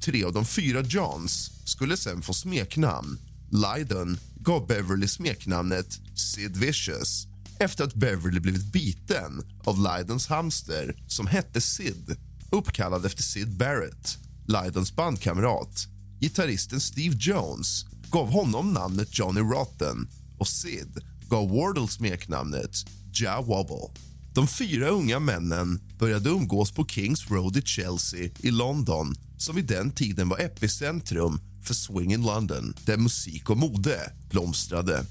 Speaker 4: Tre av de fyra Johns skulle sen få smeknamn. Lydon gav Beverly smeknamnet Sid Vicious efter att Beverly blivit biten av Lydons hamster som hette Sid uppkallad efter Sid Barrett, Lydons bandkamrat. Gitarristen Steve Jones gav honom namnet Johnny Rotten och Sid gav Wardle smeknamnet Ja Wobble. De fyra unga männen började umgås på Kings Road i Chelsea i London som vid den tiden var epicentrum för swing in London, där musik och mode blomstrade.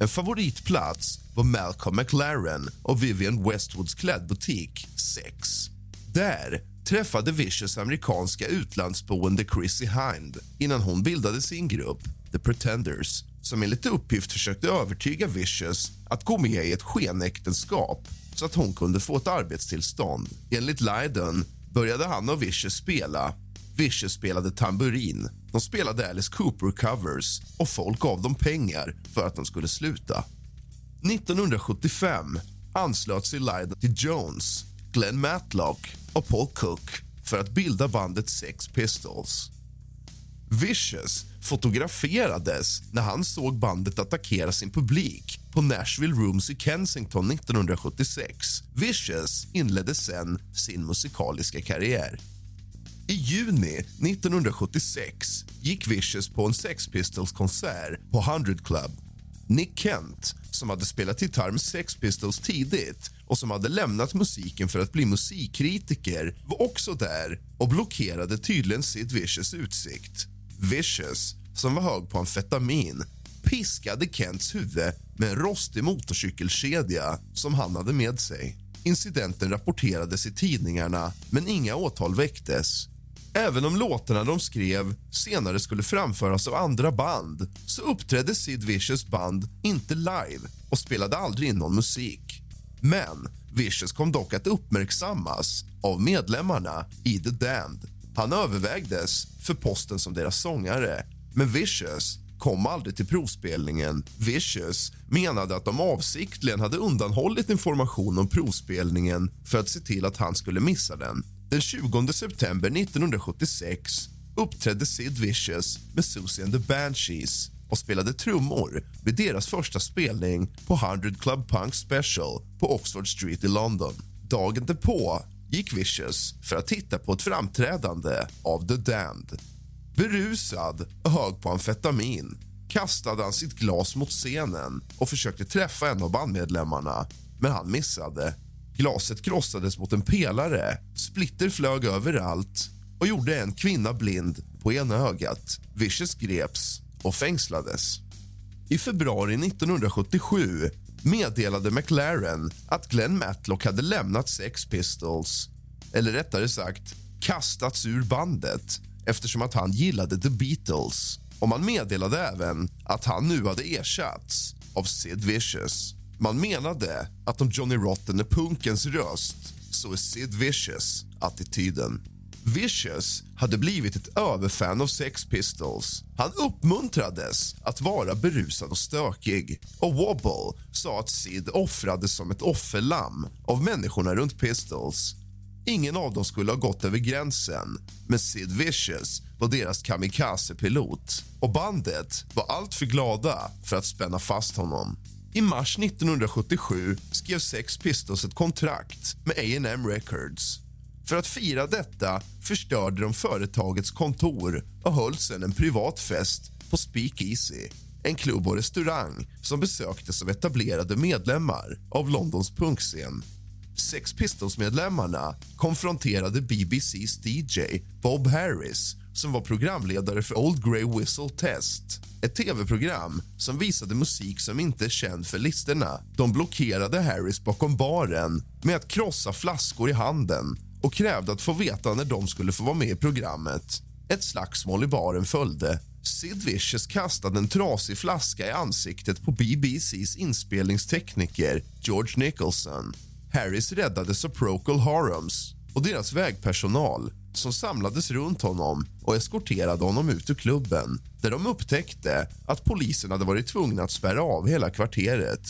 Speaker 4: En favoritplats var Malcolm McLaren och Vivienne Westwoods klädbutik Sex. Där träffade Vicious amerikanska utlandsboende Chrissy Hind innan hon bildade sin grupp The Pretenders som enligt uppgift försökte övertyga Vicious att gå med i ett skenäktenskap så att hon kunde få ett arbetstillstånd. Enligt Lydon började han och Vicious spela. Vicious spelade tamburin, de spelade Alice Cooper-covers och folk gav dem pengar för att de skulle sluta. 1975 anslöt sig Lydon till Jones, Glenn Matlock och Paul Cook för att bilda bandet Sex Pistols. Vicious fotograferades när han såg bandet attackera sin publik på Nashville Rooms i Kensington 1976. Vicious inledde sen sin musikaliska karriär. I juni 1976 gick Vicious på en Sex Pistols-konsert på 100 Club. Nick Kent, som hade spelat gitarr med Sex Pistols tidigt och som hade lämnat musiken för att bli musikkritiker var också där och blockerade tydligen Sid Vicious utsikt. Vicious, som var hög på amfetamin piskade Kents huvud med en rostig motorcykelkedja som han hade med sig. Incidenten rapporterades i tidningarna, men inga åtal väcktes. Även om låtarna de skrev senare skulle framföras av andra band så uppträdde Sid Vicious band inte live och spelade aldrig in någon musik. Men Vicious kom dock att uppmärksammas av medlemmarna i The Damned. Han övervägdes för posten som deras sångare, men Vicious kom aldrig till provspelningen. Vicious menade att de avsiktligen hade undanhållit information om provspelningen för att se till att han skulle missa den. Den 20 september 1976 uppträdde Sid Vicious med Susie and the Banshees och spelade trummor vid deras första spelning på 100 Club Punk Special på Oxford Street i London. Dagen därpå gick Vicious för att titta på ett framträdande av The Damned. Berusad och hög på amfetamin kastade han sitt glas mot scenen och försökte träffa en av bandmedlemmarna, men han missade. Glaset krossades mot en pelare, splitter flög överallt och gjorde en kvinna blind på ena ögat. Vicious greps och fängslades. I februari 1977 meddelade McLaren att Glenn Matlock hade lämnat Sex Pistols eller rättare sagt kastats ur bandet eftersom att han gillade The Beatles. Och Man meddelade även att han nu hade ersatts av Sid Vicious. Man menade att om Johnny Rotten är punkens röst så är Sid Vicious attityden. Vicious hade blivit ett överfan av Sex Pistols. Han uppmuntrades att vara berusad och stökig. Och Wobble sa att Sid offrades som ett offerlamm av människorna runt Pistols. Ingen av dem skulle ha gått över gränsen men Sid Vicious var deras kamikazepilot och bandet var alltför glada för att spänna fast honom. I mars 1977 skrev Sex Pistols ett kontrakt med A&M Records. För att fira detta förstörde de företagets kontor och höll sen en privat fest på Speakeasy, en klubb och restaurang som besöktes av etablerade medlemmar av Londons punkscen. Sex Pistols-medlemmarna konfronterade BBCs DJ Bob Harris som var programledare för Old Grey Whistle Test ett tv-program som visade musik som inte är känd för listorna. De blockerade Harris bakom baren med att krossa flaskor i handen och krävde att få veta när de skulle få vara med i programmet. Ett slagsmål i baren följde. Sid Vicious kastade en trasig flaska i ansiktet på BBCs inspelningstekniker George Nicholson. Harris räddades av Procol Harums och deras vägpersonal som samlades runt honom och eskorterade honom ut ur klubben där de upptäckte att polisen hade varit tvungna att spärra av hela kvarteret.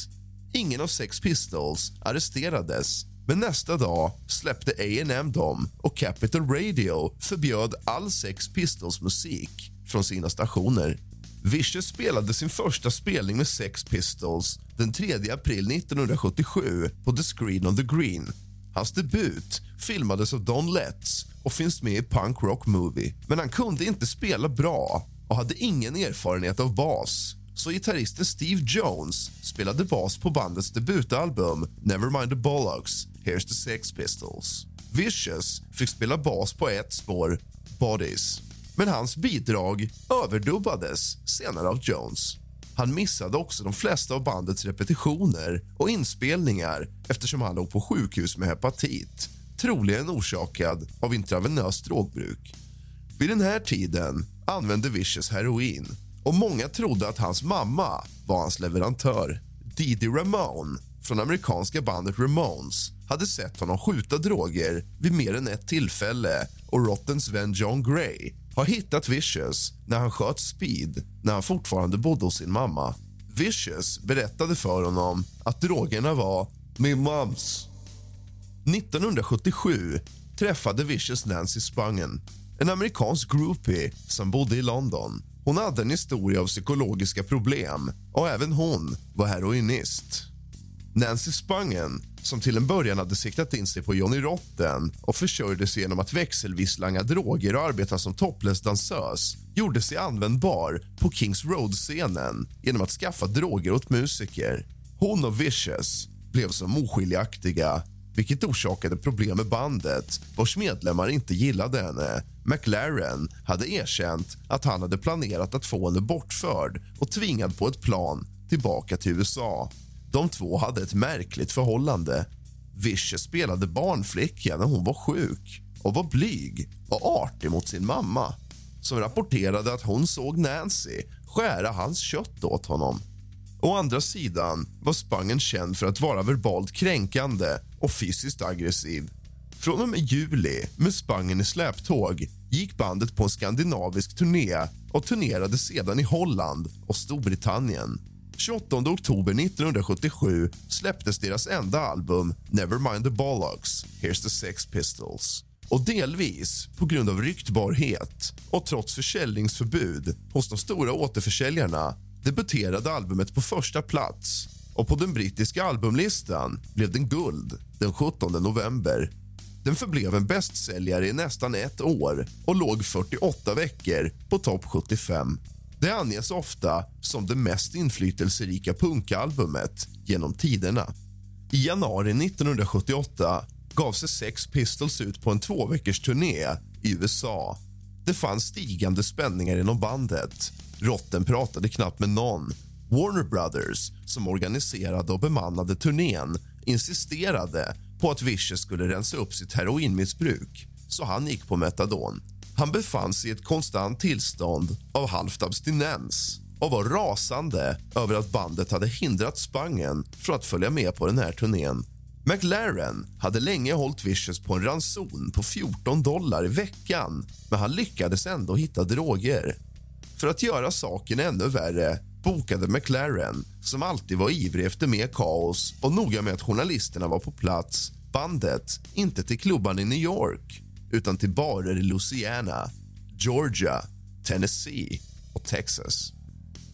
Speaker 4: Ingen av Sex Pistols arresterades men nästa dag släppte A&M dem och Capital Radio förbjöd all Sex Pistols-musik från sina stationer. Vicious spelade sin första spelning med Sex Pistols den 3 april 1977 på The Screen on the Green. Hans debut filmades av Don Letts och finns med i Punk Rock Movie. Men han kunde inte spela bra och hade ingen erfarenhet av bas. Så gitarristen Steve Jones spelade bas på bandets debutalbum Nevermind the Bollocks, Here's the Sex Pistols. Vicious fick spela bas på ett spår, Bodies. Men hans bidrag överdubbades senare av Jones. Han missade också de flesta av bandets repetitioner och inspelningar eftersom han låg på sjukhus med hepatit troligen orsakad av intravenöst drogbruk. Vid den här tiden använde Vicious heroin och många trodde att hans mamma var hans leverantör. Didi Ramone från amerikanska bandet Ramones hade sett honom skjuta droger vid mer än ett tillfälle och Rottens vän John Gray har hittat Vicious när han sköt Speed när han fortfarande bodde hos sin mamma. Vicious berättade för honom att drogerna var min mams 1977 träffade Vicious Nancy Spungen en amerikansk groupie som bodde i London. Hon hade en historia av psykologiska problem och även hon var heroinist. Nancy Spungen, som till en början hade siktat in sig på Johnny Rotten och försörjde sig genom att växelvis langa droger och arbeta som topless-dansös gjorde sig användbar på Kings Road-scenen genom att skaffa droger åt musiker. Hon och Vicious blev som oskiljaktiga vilket orsakade problem med bandet vars medlemmar inte gillade henne. McLaren hade erkänt att han hade planerat att få henne bortförd och tvingad på ett plan tillbaka till USA. De två hade ett märkligt förhållande. Vicious spelade barnflicka när hon var sjuk och var blyg och artig mot sin mamma som rapporterade att hon såg Nancy skära hans kött åt honom. Å andra sidan var Spangen känd för att vara verbalt kränkande och fysiskt aggressiv. Från och med juli, med Spangen i släptåg gick bandet på en skandinavisk turné och turnerade sedan i Holland och Storbritannien. 28 oktober 1977 släpptes deras enda album Nevermind the Bollocks, Here's the Sex Pistols. Och delvis på grund av ryktbarhet och trots försäljningsförbud hos de stora återförsäljarna debuterade albumet på första plats och på den brittiska albumlistan blev den guld den 17 november. Den förblev en bästsäljare i nästan ett år och låg 48 veckor på topp 75. Det anges ofta som det mest inflytelserika punkalbumet genom tiderna. I januari 1978 gav sig Sex Pistols ut på en tvåveckors turné i USA. Det fanns stigande spänningar inom bandet Rotten pratade knappt med någon. Warner Brothers, som organiserade och bemannade turnén insisterade på att Vicious skulle rensa upp sitt heroinmissbruk så han gick på metadon. Han befann sig i ett konstant tillstånd av halvt abstinens och var rasande över att bandet hade hindrat Spangen från att följa med på den här turnén. McLaren hade länge hållit Vicious på en ranson på 14 dollar i veckan men han lyckades ändå hitta droger. För att göra saken ännu värre bokade McLaren, som alltid var ivrig efter mer kaos och noga med att journalisterna var på plats, bandet inte till klubban i New York utan till barer i Louisiana, Georgia, Tennessee och Texas.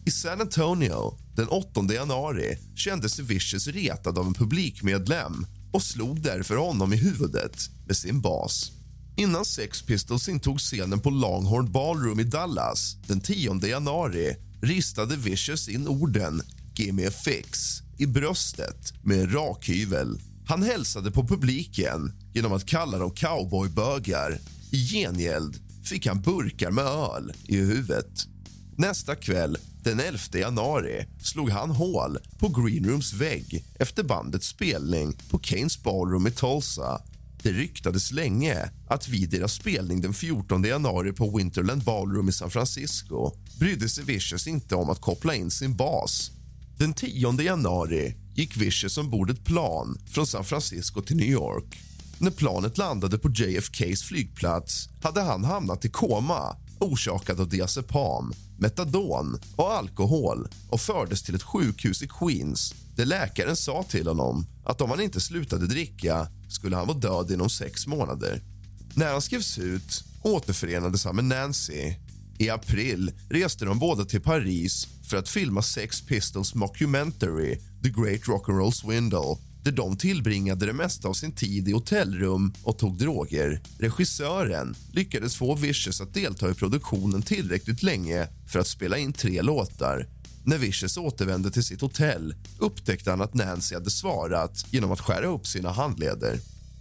Speaker 4: I San Antonio den 8 januari kände sig Vicious retad av en publikmedlem och slog därför honom i huvudet med sin bas. Innan Sex Pistols intog scenen på Longhorn Ballroom i Dallas den 10 januari ristade Vicious in orden “Gimme a fix” i bröstet med en rakhyvel. Han hälsade på publiken genom att kalla dem cowboybögar. I gengäld fick han burkar med öl i huvudet. Nästa kväll, den 11 januari, slog han hål på Greenrooms vägg efter bandets spelning på Kanes Ballroom i Tulsa. Det ryktades länge att vid deras spelning den 14 januari på Winterland Ballroom i San Francisco brydde sig Vicious inte om att koppla in sin bas. Den 10 januari gick Vicious ombord ett plan från San Francisco till New York. När planet landade på JFKs flygplats hade han hamnat i koma orsakad av diazepam, metadon och alkohol och fördes till ett sjukhus i Queens där läkaren sa till honom att om han inte slutade dricka skulle han vara död inom sex månader. När han skrevs ut återförenades han med Nancy. I april reste de båda till Paris för att filma Sex Pistols mockumentary The Great Rock'n'Roll Swindle där de tillbringade det mesta av sin tid i hotellrum och tog droger. Regissören lyckades få Vicious att delta i produktionen tillräckligt länge för att spela in tre låtar. När Vicious återvände till sitt hotell upptäckte han att Nancy hade svarat genom att skära upp sina handleder.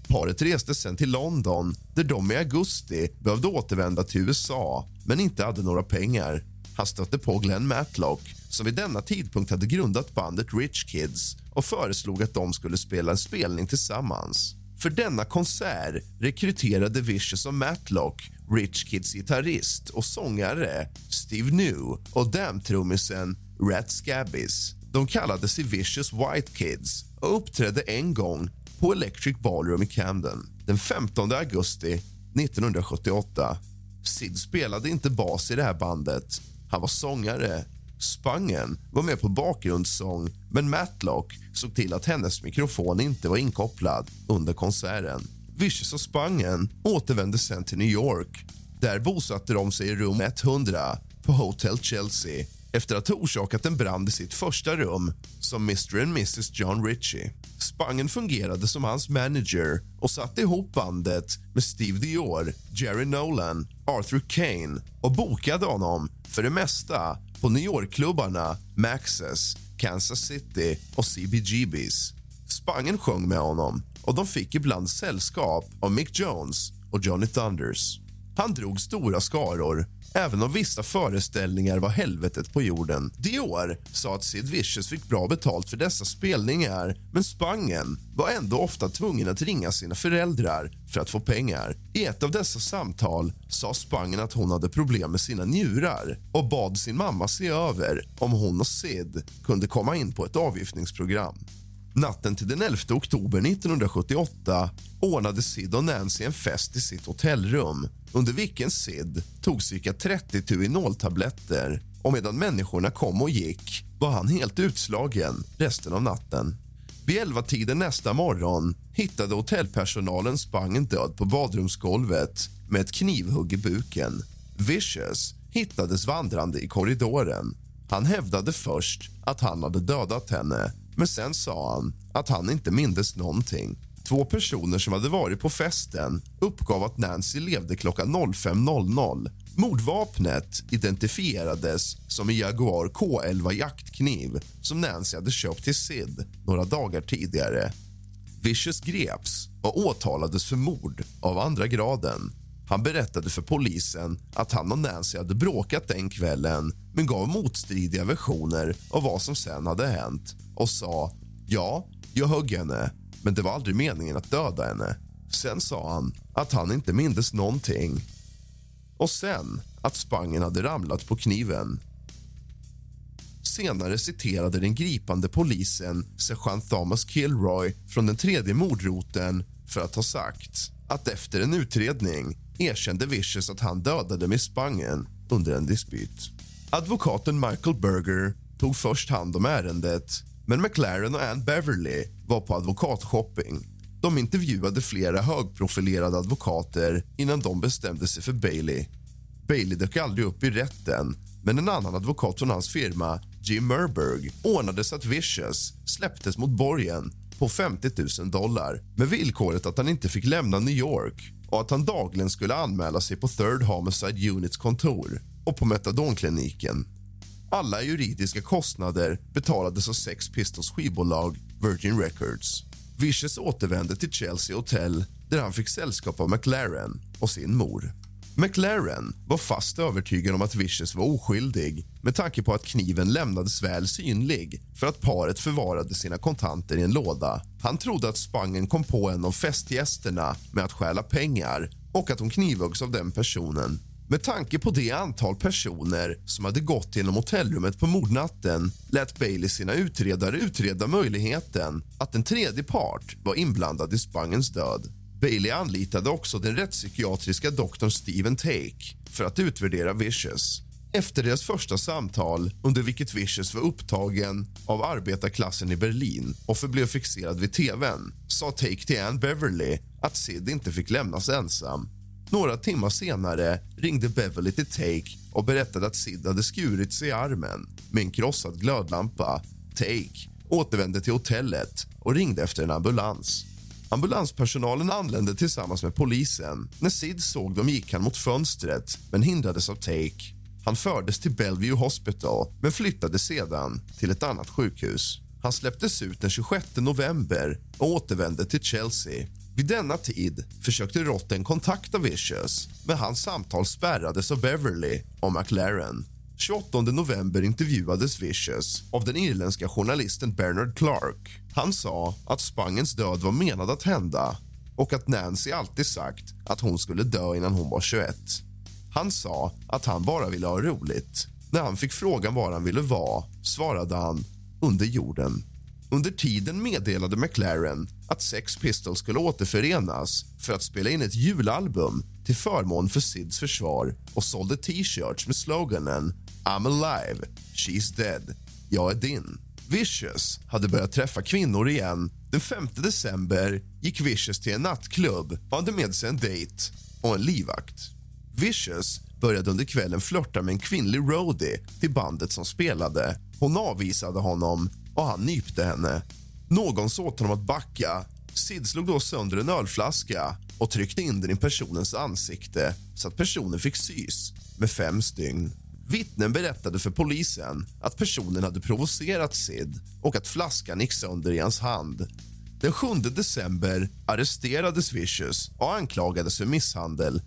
Speaker 4: Paret reste sen till London där de i augusti behövde återvända till USA men inte hade några pengar. Han stötte på Glenn Matlock som vid denna tidpunkt hade grundat bandet Rich Kids och föreslog att de skulle spela en spelning tillsammans. För denna konsert rekryterade Vicious och Matlock Rich Kids gitarrist och sångare Steve New och Damn-trummisen Rat Scabbies. De kallade sig Vicious White Kids och uppträdde en gång på Electric Ballroom i Camden den 15 augusti 1978. Sid spelade inte bas i det här bandet. Han var sångare. Spangen var med på bakgrundssång men Matlock såg till att hennes mikrofon inte var inkopplad under konserten. Vicious och Spangen återvände sen till New York. Där bosatte de sig i rum 100 på Hotel Chelsea efter att ha orsakat en brand i sitt första rum som Mr and Mrs John Ritchie. Spangen fungerade som hans manager och satte ihop bandet med Steve Dior, Jerry Nolan, Arthur Kane och bokade honom för det mesta på New York-klubbarna Maxes, Kansas City och CBGBs. Spangen sjöng med honom och de fick ibland sällskap av Mick Jones och Johnny Thunders. Han drog stora skaror även om vissa föreställningar var helvetet på jorden. Dior sa att Sid Vicious fick bra betalt för dessa spelningar men Spangen var ändå ofta tvungen att ringa sina föräldrar för att få pengar. I ett av dessa samtal sa Spangen att hon hade problem med sina njurar och bad sin mamma se över om hon och Sid kunde komma in på ett avgiftningsprogram. Natten till den 11 oktober 1978 ordnade Sid och Nancy en fest i sitt hotellrum under vilken Sid tog cirka 30 Tuinol-tabletter och medan människorna kom och gick var han helt utslagen resten av natten. Vid elva tiden nästa morgon hittade hotellpersonalen Spangen död på badrumsgolvet med ett knivhugg i buken. Vicious hittades vandrande i korridoren. Han hävdade först att han hade dödat henne men sen sa han att han inte mindes någonting. Två personer som hade varit på festen uppgav att Nancy levde klockan 05.00. Mordvapnet identifierades som en Jaguar K11 jaktkniv som Nancy hade köpt till Sid några dagar tidigare. Vicious greps och åtalades för mord av andra graden. Han berättade för polisen att han och Nancy hade bråkat den kvällen men gav motstridiga versioner av vad som sen hade hänt och sa ja, jag högg henne men det var aldrig meningen att döda henne. Sen sa han att han inte mindes någonting. Och sen att Spangen hade ramlat på kniven. Senare citerade den gripande polisen sergeant Thomas Kilroy från den tredje mordroten för att ha sagt att efter en utredning erkände Vicious att han dödade Miss Spangen under en dispyt. Advokaten Michael Berger tog först hand om ärendet men McLaren och Ann Beverly var på advokatshopping. De intervjuade flera högprofilerade advokater innan de bestämde sig för Bailey. Bailey dök aldrig upp i rätten men en annan advokat från hans firma, Jim Merberg ordnade så att Vicious släpptes mot borgen på 50 000 dollar med villkoret att han inte fick lämna New York och att han dagligen skulle anmäla sig på Third Homicide Units kontor och på metadonkliniken. Alla juridiska kostnader betalades av Sex Pistols skivbolag Virgin Records. Vicious återvände till Chelsea Hotel där han fick sällskap av McLaren och sin mor. McLaren var fast övertygad om att Vicious var oskyldig med tanke på att kniven lämnades väl synlig för att paret förvarade sina kontanter i en låda. Han trodde att Spangen kom på en av festgästerna med att stjäla pengar och att hon knivhöggs av den personen. Med tanke på det antal personer som hade gått genom hotellrummet på mordnatten lät Bailey sina utredare utreda möjligheten att en tredje part var inblandad i Spangens död. Bailey anlitade också den rättspsykiatriska doktorn Steven Take för att utvärdera Vicious. Efter deras första samtal, under vilket Vicious var upptagen av arbetarklassen i Berlin och förblev fixerad vid tvn sa Take till Anne Beverly att Sid inte fick lämnas ensam. Några timmar senare ringde Beverly till Take och berättade att Sid hade skurit sig i armen med en krossad glödlampa. Take återvände till hotellet och ringde efter en ambulans. Ambulanspersonalen anlände tillsammans med polisen. När Sid såg dem gick han mot fönstret, men hindrades av Take. Han fördes till Bellevue Hospital, men flyttades sedan till ett annat sjukhus. Han släpptes ut den 26 november och återvände till Chelsea. Vid denna tid försökte Rotten kontakta Vicious men hans samtal spärrades av Beverly och McLaren. 28 november intervjuades Vicious av den irländska journalisten Bernard Clark. Han sa att Spangens död var menad att hända och att Nancy alltid sagt att hon skulle dö innan hon var 21. Han sa att han bara ville ha roligt. När han fick frågan var han ville vara svarade han under jorden. Under tiden meddelade McLaren att Sex Pistols skulle återförenas för att spela in ett julalbum till förmån för Sids försvar och sålde t-shirts med sloganen I'm alive, she's dead, jag är din. Vicious hade börjat träffa kvinnor igen. Den 5 december gick Vicious till en nattklubb och hade med sig en dejt och en livvakt. Vicious började under kvällen flörta med en kvinnlig roadie till bandet som spelade. Hon avvisade honom och han nypte henne. Någon sa åt honom att backa. Sid slog då sönder en ölflaska och tryckte in den i personens ansikte så att personen fick sys med fem stygn. Vittnen berättade för polisen att personen hade provocerat Sid och att flaskan gick sönder i hans hand. Den 7 december arresterades Vicious och anklagades för misshandel.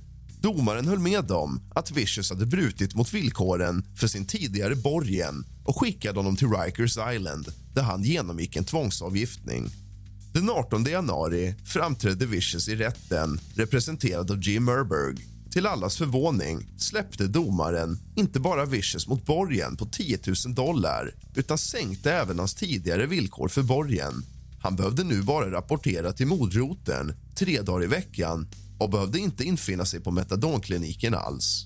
Speaker 4: Domaren höll med om att Vicious hade brutit mot villkoren för sin tidigare borgen och skickade honom till Rikers Island där han genomgick en tvångsavgiftning. Den 18 januari framträdde Vicious i rätten representerad av Jim Merberg till allas förvåning släppte domaren inte bara Vicious mot borgen på 10 000 dollar utan sänkte även hans tidigare villkor för borgen. Han behövde nu bara rapportera till modroten tre dagar i veckan och behövde inte infinna sig på metadonkliniken alls.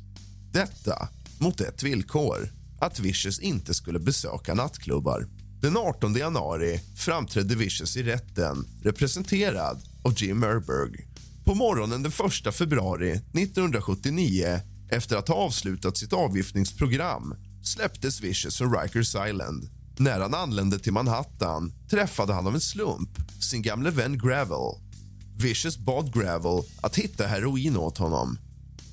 Speaker 4: Detta mot ett villkor, att Vicious inte skulle besöka nattklubbar. Den 18 januari framträdde Vicious i rätten representerad av Jim Merberg. På morgonen den 1 februari 1979 efter att ha avslutat sitt avgiftningsprogram släpptes Vicious från Rikers Island. När han anlände till Manhattan träffade han av en slump sin gamle vän Gravel. Vicious bad Gravel att hitta heroin åt honom.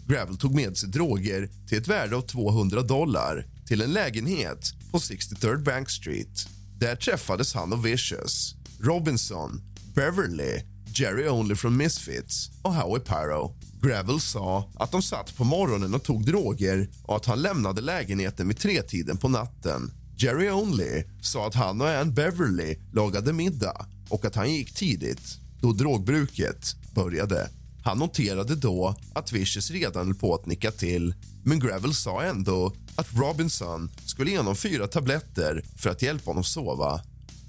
Speaker 4: Gravel tog med sig droger till ett värde av 200 dollar till en lägenhet på 63rd Bank Street. Där träffades han och Vicious, Robinson, Beverly Jerry Only från Misfits och Howie Pyro. Gravel sa att de satt på morgonen och tog droger och att han lämnade lägenheten vid tretiden på natten. Jerry Only sa att han och Ann Beverly lagade middag och att han gick tidigt, då drogbruket började. Han noterade då att Vicious redan höll på att nicka till men Gravel sa ändå att Robinson skulle ge honom fyra tabletter för att hjälpa honom sova.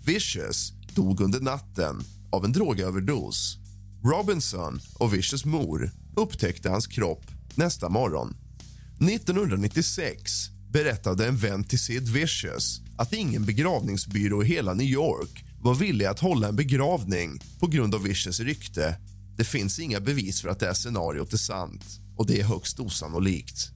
Speaker 4: Vicious dog under natten av en drogöverdos. Robinson och Vicious mor upptäckte hans kropp nästa morgon. 1996 berättade en vän till Sid Vicious att ingen begravningsbyrå i hela New York var villig att hålla en begravning på grund av Vicious rykte. Det finns inga bevis för att det här scenariot är sant och det är högst osannolikt.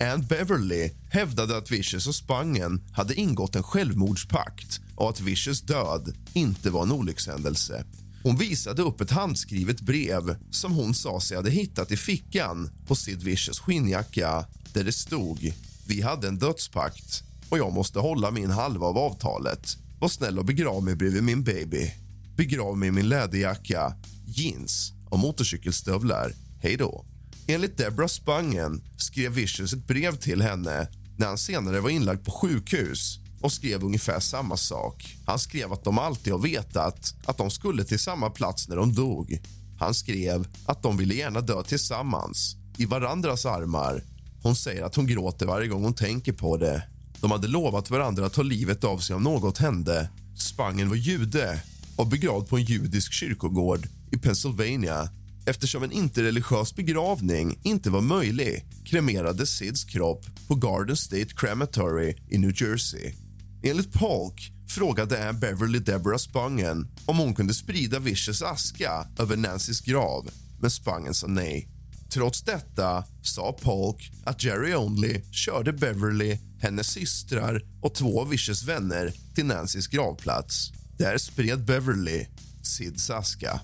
Speaker 4: Ann Beverly hävdade att Vicious och Spangen hade ingått en självmordspakt och att Vicious död inte var en olyckshändelse. Hon visade upp ett handskrivet brev som hon sa sig hade hittat i fickan på Sid Vicious skinnjacka där det stod Vi hade en dödspakt och jag måste hålla min halva av avtalet. Var snäll och begrav mig bredvid min baby. Begrav mig i min läderjacka, jeans och motorcykelstövlar. Hej då. Enligt Deborah Spangen skrev Vicious ett brev till henne när han senare var inlagd på sjukhus och skrev ungefär samma sak. Han skrev att de alltid har vetat att de skulle till samma plats när de dog. Han skrev att de ville gärna dö tillsammans, i varandras armar. Hon säger att hon gråter varje gång hon tänker på det. De hade lovat varandra att ta livet av sig om något hände. Spangen var jude och begravd på en judisk kyrkogård i Pennsylvania. Eftersom en interreligiös begravning inte var möjlig kremerades Sids kropp på Garden State Crematory i New Jersey. Enligt Polk frågade Ann Beverly Deborah Spangen om hon kunde sprida Vicious aska över Nancys grav, men Spangen sa nej. Trots detta sa Polk att Jerry Only körde Beverly, hennes systrar och två av Vicious vänner till Nancys gravplats. Där spred Beverly Sids aska.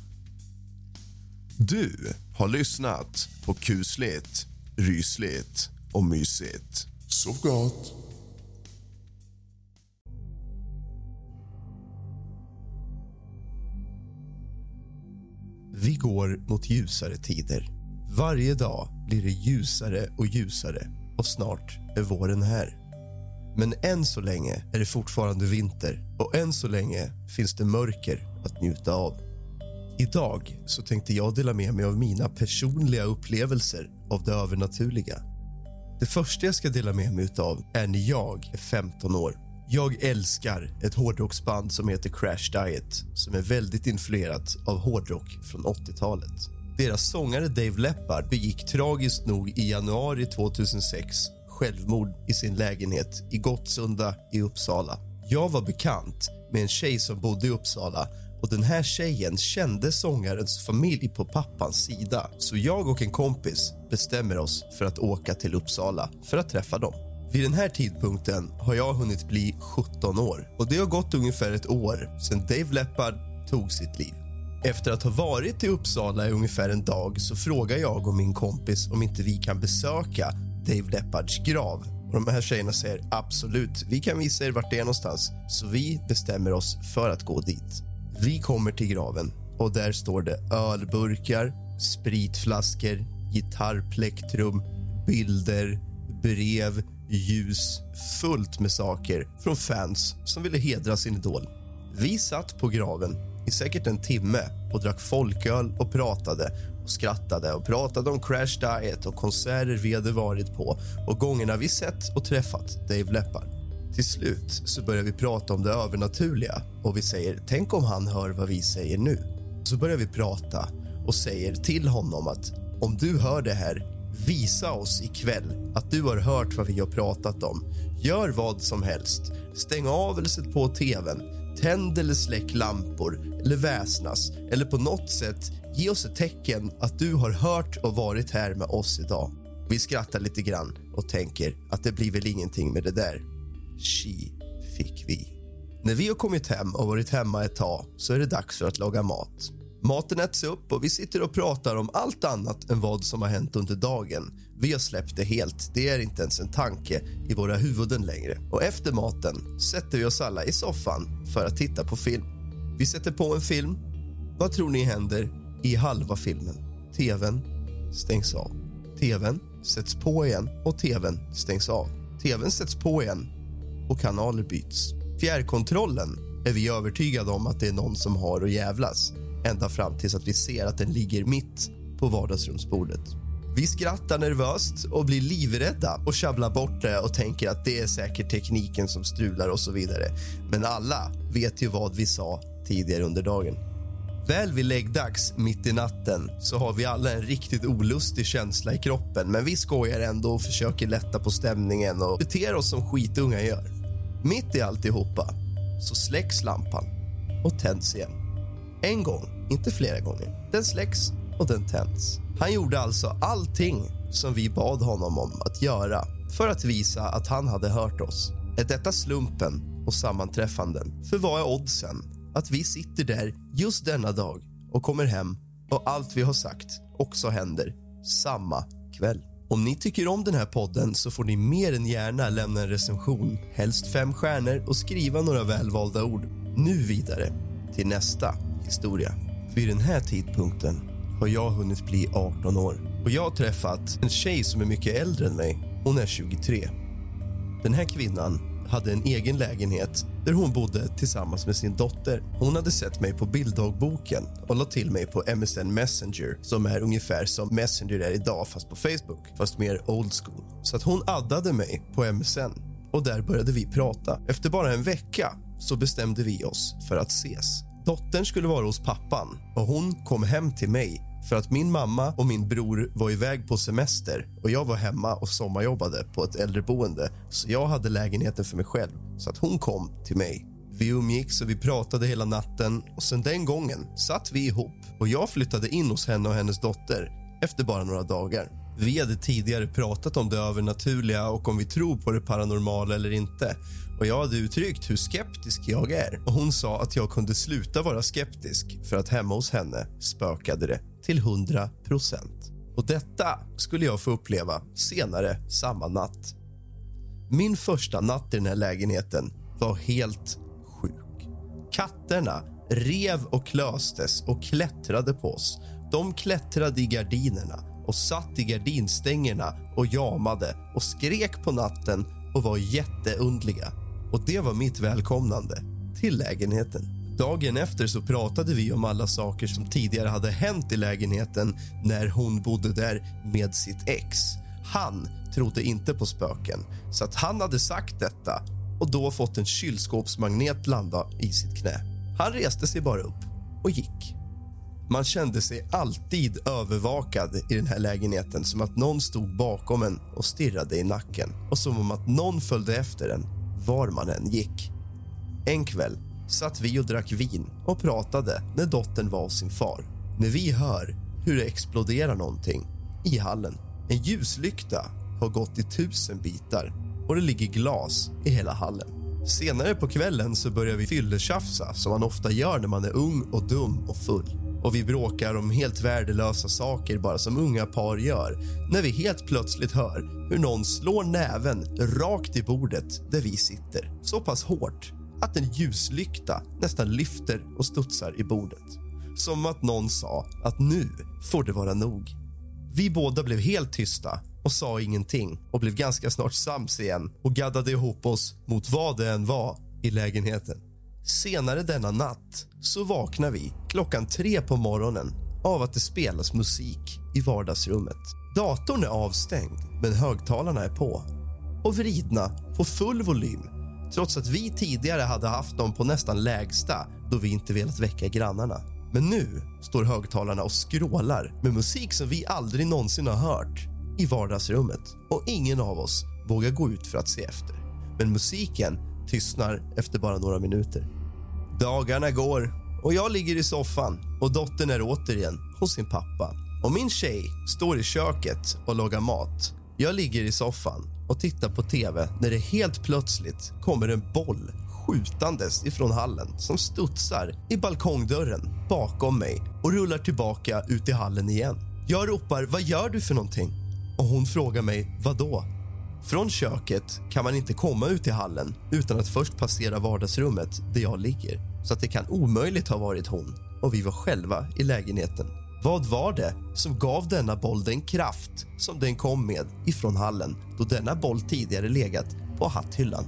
Speaker 4: Du har lyssnat på kusligt, rysligt och mysigt.
Speaker 1: Sov gott.
Speaker 5: Vi går mot ljusare tider. Varje dag blir det ljusare och ljusare och snart är våren här. Men än så länge är det fortfarande vinter och än så länge finns det mörker att njuta av. Idag så tänkte jag dela med mig av mina personliga upplevelser av det övernaturliga. Det första jag ska dela med mig av är när jag är 15 år. Jag älskar ett hårdrocksband som heter Crash Diet som är väldigt influerat av hårdrock från 80-talet. Deras sångare Dave Leppard begick tragiskt nog i januari 2006 självmord i sin lägenhet i Gottsunda i Uppsala. Jag var bekant med en tjej som bodde i Uppsala och den här tjejen kände sångarens familj på pappans sida. Så jag och en kompis bestämmer oss för att åka till Uppsala för att träffa dem. Vid den här tidpunkten har jag hunnit bli 17 år och det har gått ungefär ett år sedan Dave Leppard tog sitt liv. Efter att ha varit i Uppsala i ungefär en dag så frågar jag och min kompis om inte vi kan besöka Dave Leppards grav. Och de här tjejerna säger absolut, vi kan visa er vart det är någonstans. Så vi bestämmer oss för att gå dit. Vi kommer till graven och där står det ölburkar, spritflaskor, gitarrplektrum, bilder, brev, ljus, fullt med saker från fans som ville hedra sin idol. Vi satt på graven i säkert en timme och drack folköl och pratade och skrattade och pratade om Crash Diet och konserter vi hade varit på och gångerna vi sett och träffat Dave Leppard. Till slut så börjar vi prata om det övernaturliga och vi säger tänk om han hör vad vi säger nu. Så börjar vi prata och säger till honom att om du hör det här, visa oss ikväll att du har hört vad vi har pratat om. Gör vad som helst. Stäng av eller sätt på tvn. Tänd eller släck lampor eller väsnas eller på något sätt ge oss ett tecken att du har hört och varit här med oss idag. Vi skrattar lite grann och tänker att det blir väl ingenting med det där. Tji fick vi. När vi har kommit hem och varit hemma ett tag så är det dags för att laga mat. Maten äts upp och vi sitter och pratar om allt annat än vad som har hänt under dagen. Vi har släppt det helt. Det är inte ens en tanke i våra huvuden längre. Och efter maten sätter vi oss alla i soffan för att titta på film. Vi sätter på en film. Vad tror ni händer i halva filmen? Tvn stängs av. Tvn sätts på igen och tvn stängs av. Tvn sätts på igen och kanaler byts. Fjärrkontrollen är vi övertygade om att det är någon som har att jävlas ända fram tills att vi ser att den ligger mitt på vardagsrumsbordet. Vi skrattar nervöst och blir livrädda och tjabblar bort det och tänker att det är säkert tekniken som strular och så vidare. Men alla vet ju vad vi sa tidigare under dagen. Väl vid läggdags, mitt i natten, så har vi alla en riktigt olustig känsla i kroppen men vi skojar ändå och försöker lätta på stämningen och beter oss som skitunga gör. Mitt i alltihopa så släcks lampan och tänds igen. En gång, inte flera gånger. Den släcks och den tänds. Han gjorde alltså allting som vi bad honom om att göra för att visa att han hade hört oss. Är detta slumpen och sammanträffanden? För vad är oddsen att vi sitter där just denna dag och kommer hem och allt vi har sagt också händer samma kväll? Om ni tycker om den här podden så får ni mer än gärna lämna en recension, helst fem stjärnor och skriva några välvalda ord. Nu vidare till nästa historia. Vid den här tidpunkten har jag hunnit bli 18 år Och jag har träffat en tjej som är mycket äldre än mig. Hon är 23. Den här kvinnan hade en egen lägenhet där hon bodde tillsammans med sin dotter. Hon hade sett mig på bilddagboken och la till mig på MSN Messenger som är ungefär som Messenger är idag, fast på Facebook, fast mer old school. Så att hon addade mig på MSN och där började vi prata. Efter bara en vecka så bestämde vi oss för att ses. Dottern skulle vara hos pappan och hon kom hem till mig för att min mamma och min bror var iväg på semester och jag var hemma och sommarjobbade på ett äldreboende så jag hade lägenheten för mig själv. Så att hon kom till mig. Vi umgicks och vi pratade hela natten och sen den gången satt vi ihop och jag flyttade in hos henne och hennes dotter efter bara några dagar. Vi hade tidigare pratat om det övernaturliga och om vi tror på det paranormala eller inte. Och Jag hade uttryckt hur skeptisk jag är och hon sa att jag kunde sluta vara skeptisk för att hemma hos henne spökade det till 100 procent. Och detta skulle jag få uppleva senare samma natt. Min första natt i den här lägenheten var helt sjuk. Katterna rev och klöstes och klättrade på oss. De klättrade i gardinerna och satt i gardinstängerna och jamade och skrek på natten och var jätteundliga. Och det var mitt välkomnande till lägenheten. Dagen efter så pratade vi om alla saker som tidigare hade hänt i lägenheten när hon bodde där med sitt ex. Han trodde inte på spöken, så att han hade sagt detta och då fått en kylskåpsmagnet landa i sitt knä. Han reste sig bara upp och gick. Man kände sig alltid övervakad i den här lägenheten som att någon stod bakom en och stirrade i nacken och som om att någon följde efter en var man än gick. En kväll satt vi och drack vin och pratade när dottern var hos sin far. När vi hör hur det exploderar någonting i hallen. En ljuslykta har gått i tusen bitar och det ligger glas i hela hallen. Senare på kvällen så börjar vi fylletjafsa som man ofta gör när man är ung och dum och full. Och vi bråkar om helt värdelösa saker bara som unga par gör när vi helt plötsligt hör hur någon slår näven rakt i bordet där vi sitter. Så pass hårt att en ljuslykta nästan lyfter och studsar i bordet. Som att någon sa att nu får det vara nog. Vi båda blev helt tysta och sa ingenting och blev ganska snart sams igen och gaddade ihop oss mot vad det än var i lägenheten. Senare denna natt så vaknar vi klockan tre på morgonen av att det spelas musik i vardagsrummet. Datorn är avstängd, men högtalarna är på och vridna på full volym trots att vi tidigare hade haft dem på nästan lägsta då vi inte velat väcka grannarna. Men nu står högtalarna och skrålar med musik som vi aldrig någonsin har hört i vardagsrummet och ingen av oss vågar gå ut för att se efter. Men musiken tystnar efter bara några minuter. Dagarna går och jag ligger i soffan och dottern är återigen hos sin pappa. Och Min tjej står i köket och lagar mat. Jag ligger i soffan och tittar på tv när det helt plötsligt kommer en boll skjutandes ifrån hallen som studsar i balkongdörren bakom mig och rullar tillbaka ut i hallen igen. Jag ropar “Vad gör du för någonting?” och hon frågar mig “Vad då?” Från köket kan man inte komma ut i hallen utan att först passera vardagsrummet där jag ligger så att det kan omöjligt ha varit hon och vi var själva i lägenheten. Vad var det som gav denna boll den kraft som den kom med ifrån hallen då denna boll tidigare legat på hatthyllan?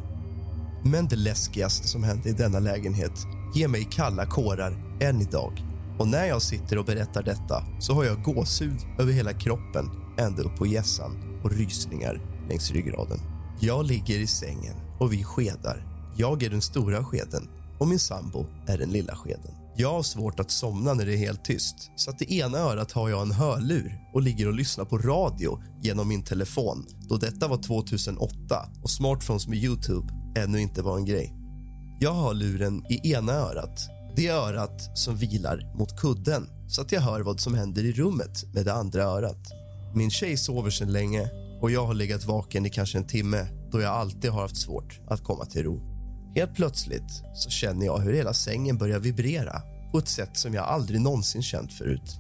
Speaker 5: Men det läskigaste som hände i denna lägenhet ger mig kalla kårar än idag. Och när jag sitter och berättar detta så har jag gåshud över hela kroppen ända upp på gässan och rysningar längs ryggraden. Jag ligger i sängen och vi skedar. Jag är den stora skeden och min sambo är den lilla skeden. Jag har svårt att somna när det är helt tyst så att i ena örat har jag en hörlur och ligger och lyssnar på radio genom min telefon då detta var 2008 och smartphones med Youtube ännu inte var en grej. Jag har luren i ena örat, det örat som vilar mot kudden så att jag hör vad som händer i rummet med det andra örat. Min tjej sover sedan länge och jag har legat vaken i kanske en timme då jag alltid har haft svårt att komma till ro. Helt plötsligt så känner jag hur hela sängen börjar vibrera på ett sätt som jag aldrig någonsin känt förut.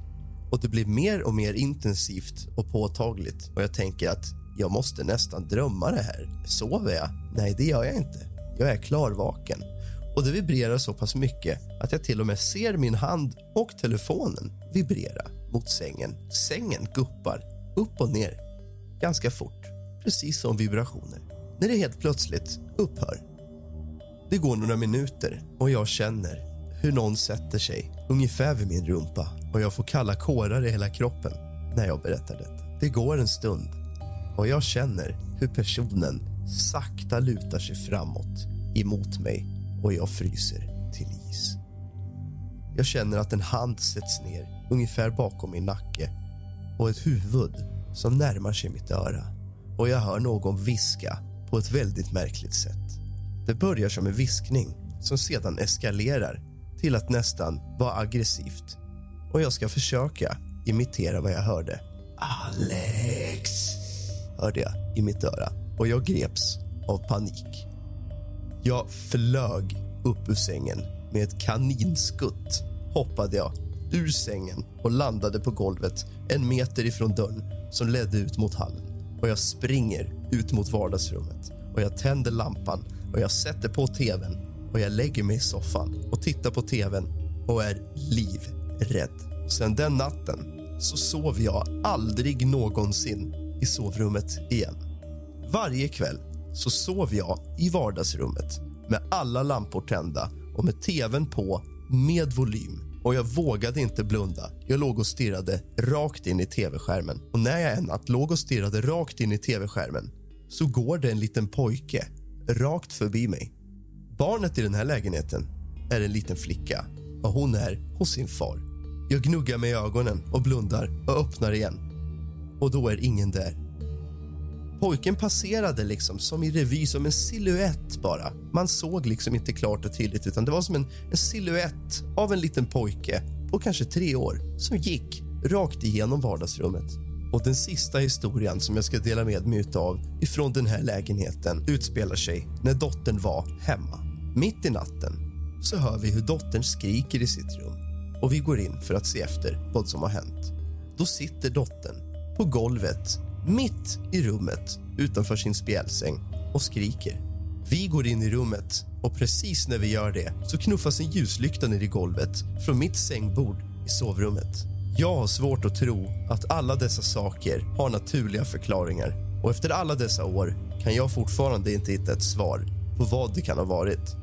Speaker 5: Och Det blir mer och mer intensivt och påtagligt och jag tänker att jag måste nästan drömma det här. Sover jag? Nej, det gör jag inte. Jag är klarvaken. Och Det vibrerar så pass mycket att jag till och med ser min hand och telefonen vibrera mot sängen. Sängen guppar upp och ner, ganska fort, precis som vibrationer, när det helt plötsligt upphör. Det går några minuter och jag känner hur någon sätter sig ungefär vid min rumpa och jag får kalla kårar i hela kroppen när jag berättar detta. Det går en stund och jag känner hur personen sakta lutar sig framåt emot mig och jag fryser till is. Jag känner att en hand sätts ner ungefär bakom min nacke och ett huvud som närmar sig mitt öra och jag hör någon viska på ett väldigt märkligt sätt. Det börjar som en viskning som sedan eskalerar till att nästan vara aggressivt och jag ska försöka imitera vad jag hörde. Alex, hörde jag i mitt öra och jag greps av panik. Jag flög upp ur sängen med ett kaninskutt hoppade jag ur sängen och landade på golvet en meter ifrån dörren som ledde ut mot hallen. Och Jag springer ut mot vardagsrummet och jag tänder lampan och jag sätter på tvn och jag lägger mig i soffan och tittar på tvn och är livrädd. Sen den natten så sov jag aldrig någonsin i sovrummet igen. Varje kväll så sov jag i vardagsrummet med alla lampor tända och med tvn på med volym och jag vågade inte blunda. Jag låg och stirrade rakt in i tv-skärmen. Och när jag en natt låg och stirrade rakt in i tv-skärmen så går det en liten pojke rakt förbi mig. Barnet i den här lägenheten är en liten flicka och hon är hos sin far. Jag gnuggar mig i ögonen och blundar och öppnar igen. Och då är ingen där. Pojken passerade liksom som i revy, som en siluett bara. Man såg liksom inte klart och tydligt utan det var som en, en siluett av en liten pojke på kanske tre år som gick rakt igenom vardagsrummet. Och den sista historien som jag ska dela med mig av ifrån den här lägenheten utspelar sig när dottern var hemma. Mitt i natten så hör vi hur dottern skriker i sitt rum och vi går in för att se efter vad som har hänt. Då sitter dottern på golvet mitt i rummet utanför sin spjälsäng och skriker. Vi går in i rummet och precis när vi gör det så knuffas en ljuslykta ner i golvet från mitt sängbord i sovrummet. Jag har svårt att tro att alla dessa saker har naturliga förklaringar och efter alla dessa år kan jag fortfarande inte hitta ett svar på vad det kan ha varit.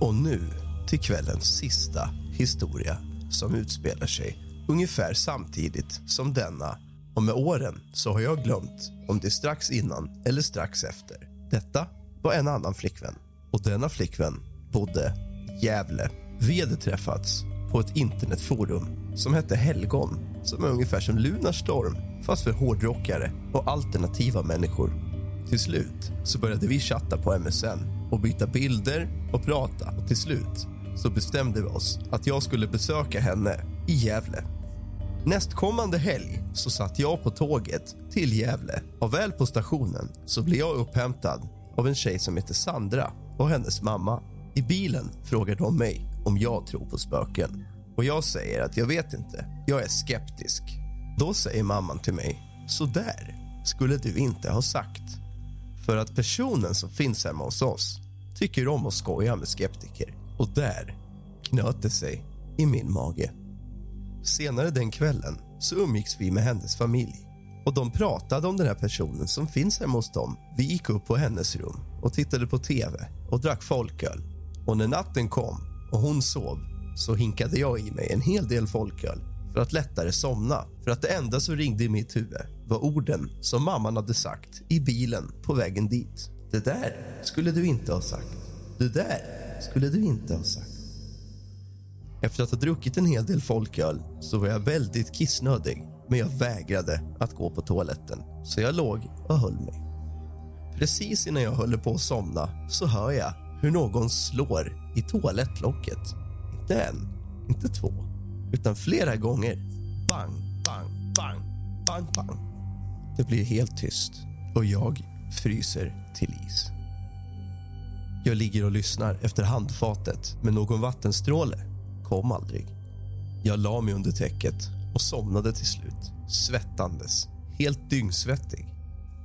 Speaker 5: Och nu till kvällens sista historia som utspelar sig ungefär samtidigt som denna och med åren så har jag glömt om det är strax innan eller strax efter. Detta var en annan flickvän och denna flickvän bodde i Gävle. Vi hade träffats på ett internetforum som hette Helgon som är ungefär som Lunarstorm fast för hårdrockare och alternativa människor. Till slut så började vi chatta på MSN och byta bilder och prata och till slut så bestämde vi oss att jag skulle besöka henne i Gävle Nästkommande helg så satt jag på tåget till Gävle och väl på stationen så blev jag upphämtad av en tjej som heter Sandra och hennes mamma. I bilen frågar de mig om jag tror på spöken och jag säger att jag vet inte. Jag är skeptisk. Då säger mamman till mig, så där skulle du inte ha sagt. För att personen som finns hemma hos oss tycker om att skoja med skeptiker och där knöt det sig i min mage. Senare den kvällen så umgicks vi med hennes familj och de pratade om den här personen som finns hemma hos dem. Vi gick upp på hennes rum och tittade på tv och drack folköl. Och när natten kom och hon sov så hinkade jag i mig en hel del folköl för att lättare somna. För att det enda som ringde i mitt huvud var orden som mamman hade sagt i bilen på vägen dit. Det där skulle du inte ha sagt. Det där skulle du inte ha sagt. Efter att ha druckit en hel del folköl så var jag väldigt kissnödig men jag vägrade att gå på toaletten, så jag låg och höll mig. Precis innan jag höll på att somna så hör jag hur någon slår i toalettlocket. Inte en, inte två, utan flera gånger. Bang, bang, bang, bang, bang. Det blir helt tyst och jag fryser till is. Jag ligger och lyssnar efter handfatet med någon vattenstråle kom aldrig. Jag la mig under täcket och somnade till slut, svettandes, helt dyngsvettig.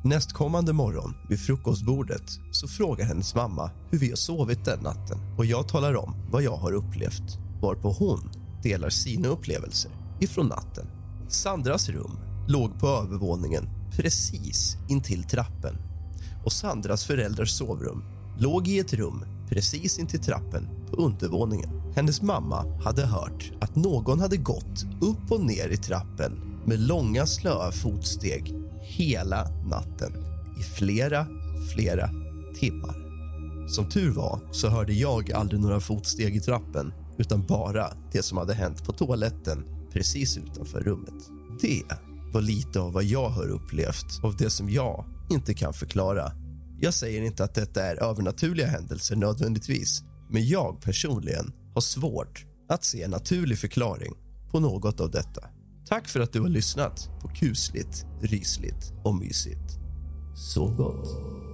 Speaker 5: Nästkommande morgon vid frukostbordet så frågar hennes mamma hur vi har sovit den natten och jag talar om vad jag har upplevt varpå hon delar sina upplevelser ifrån natten. Sandras rum låg på övervåningen precis intill trappen och Sandras föräldrars sovrum låg i ett rum precis intill trappen på undervåningen. Hennes mamma hade hört att någon hade gått upp och ner i trappen med långa slöa fotsteg hela natten i flera, flera timmar. Som tur var så hörde jag aldrig några fotsteg i trappen utan bara det som hade hänt på toaletten precis utanför rummet. Det var lite av vad jag har upplevt av det som jag inte kan förklara. Jag säger inte att detta är övernaturliga händelser nödvändigtvis men jag personligen har svårt att se en naturlig förklaring på något av detta. Tack för att du har lyssnat på kusligt, rysligt och mysigt. Sov gott.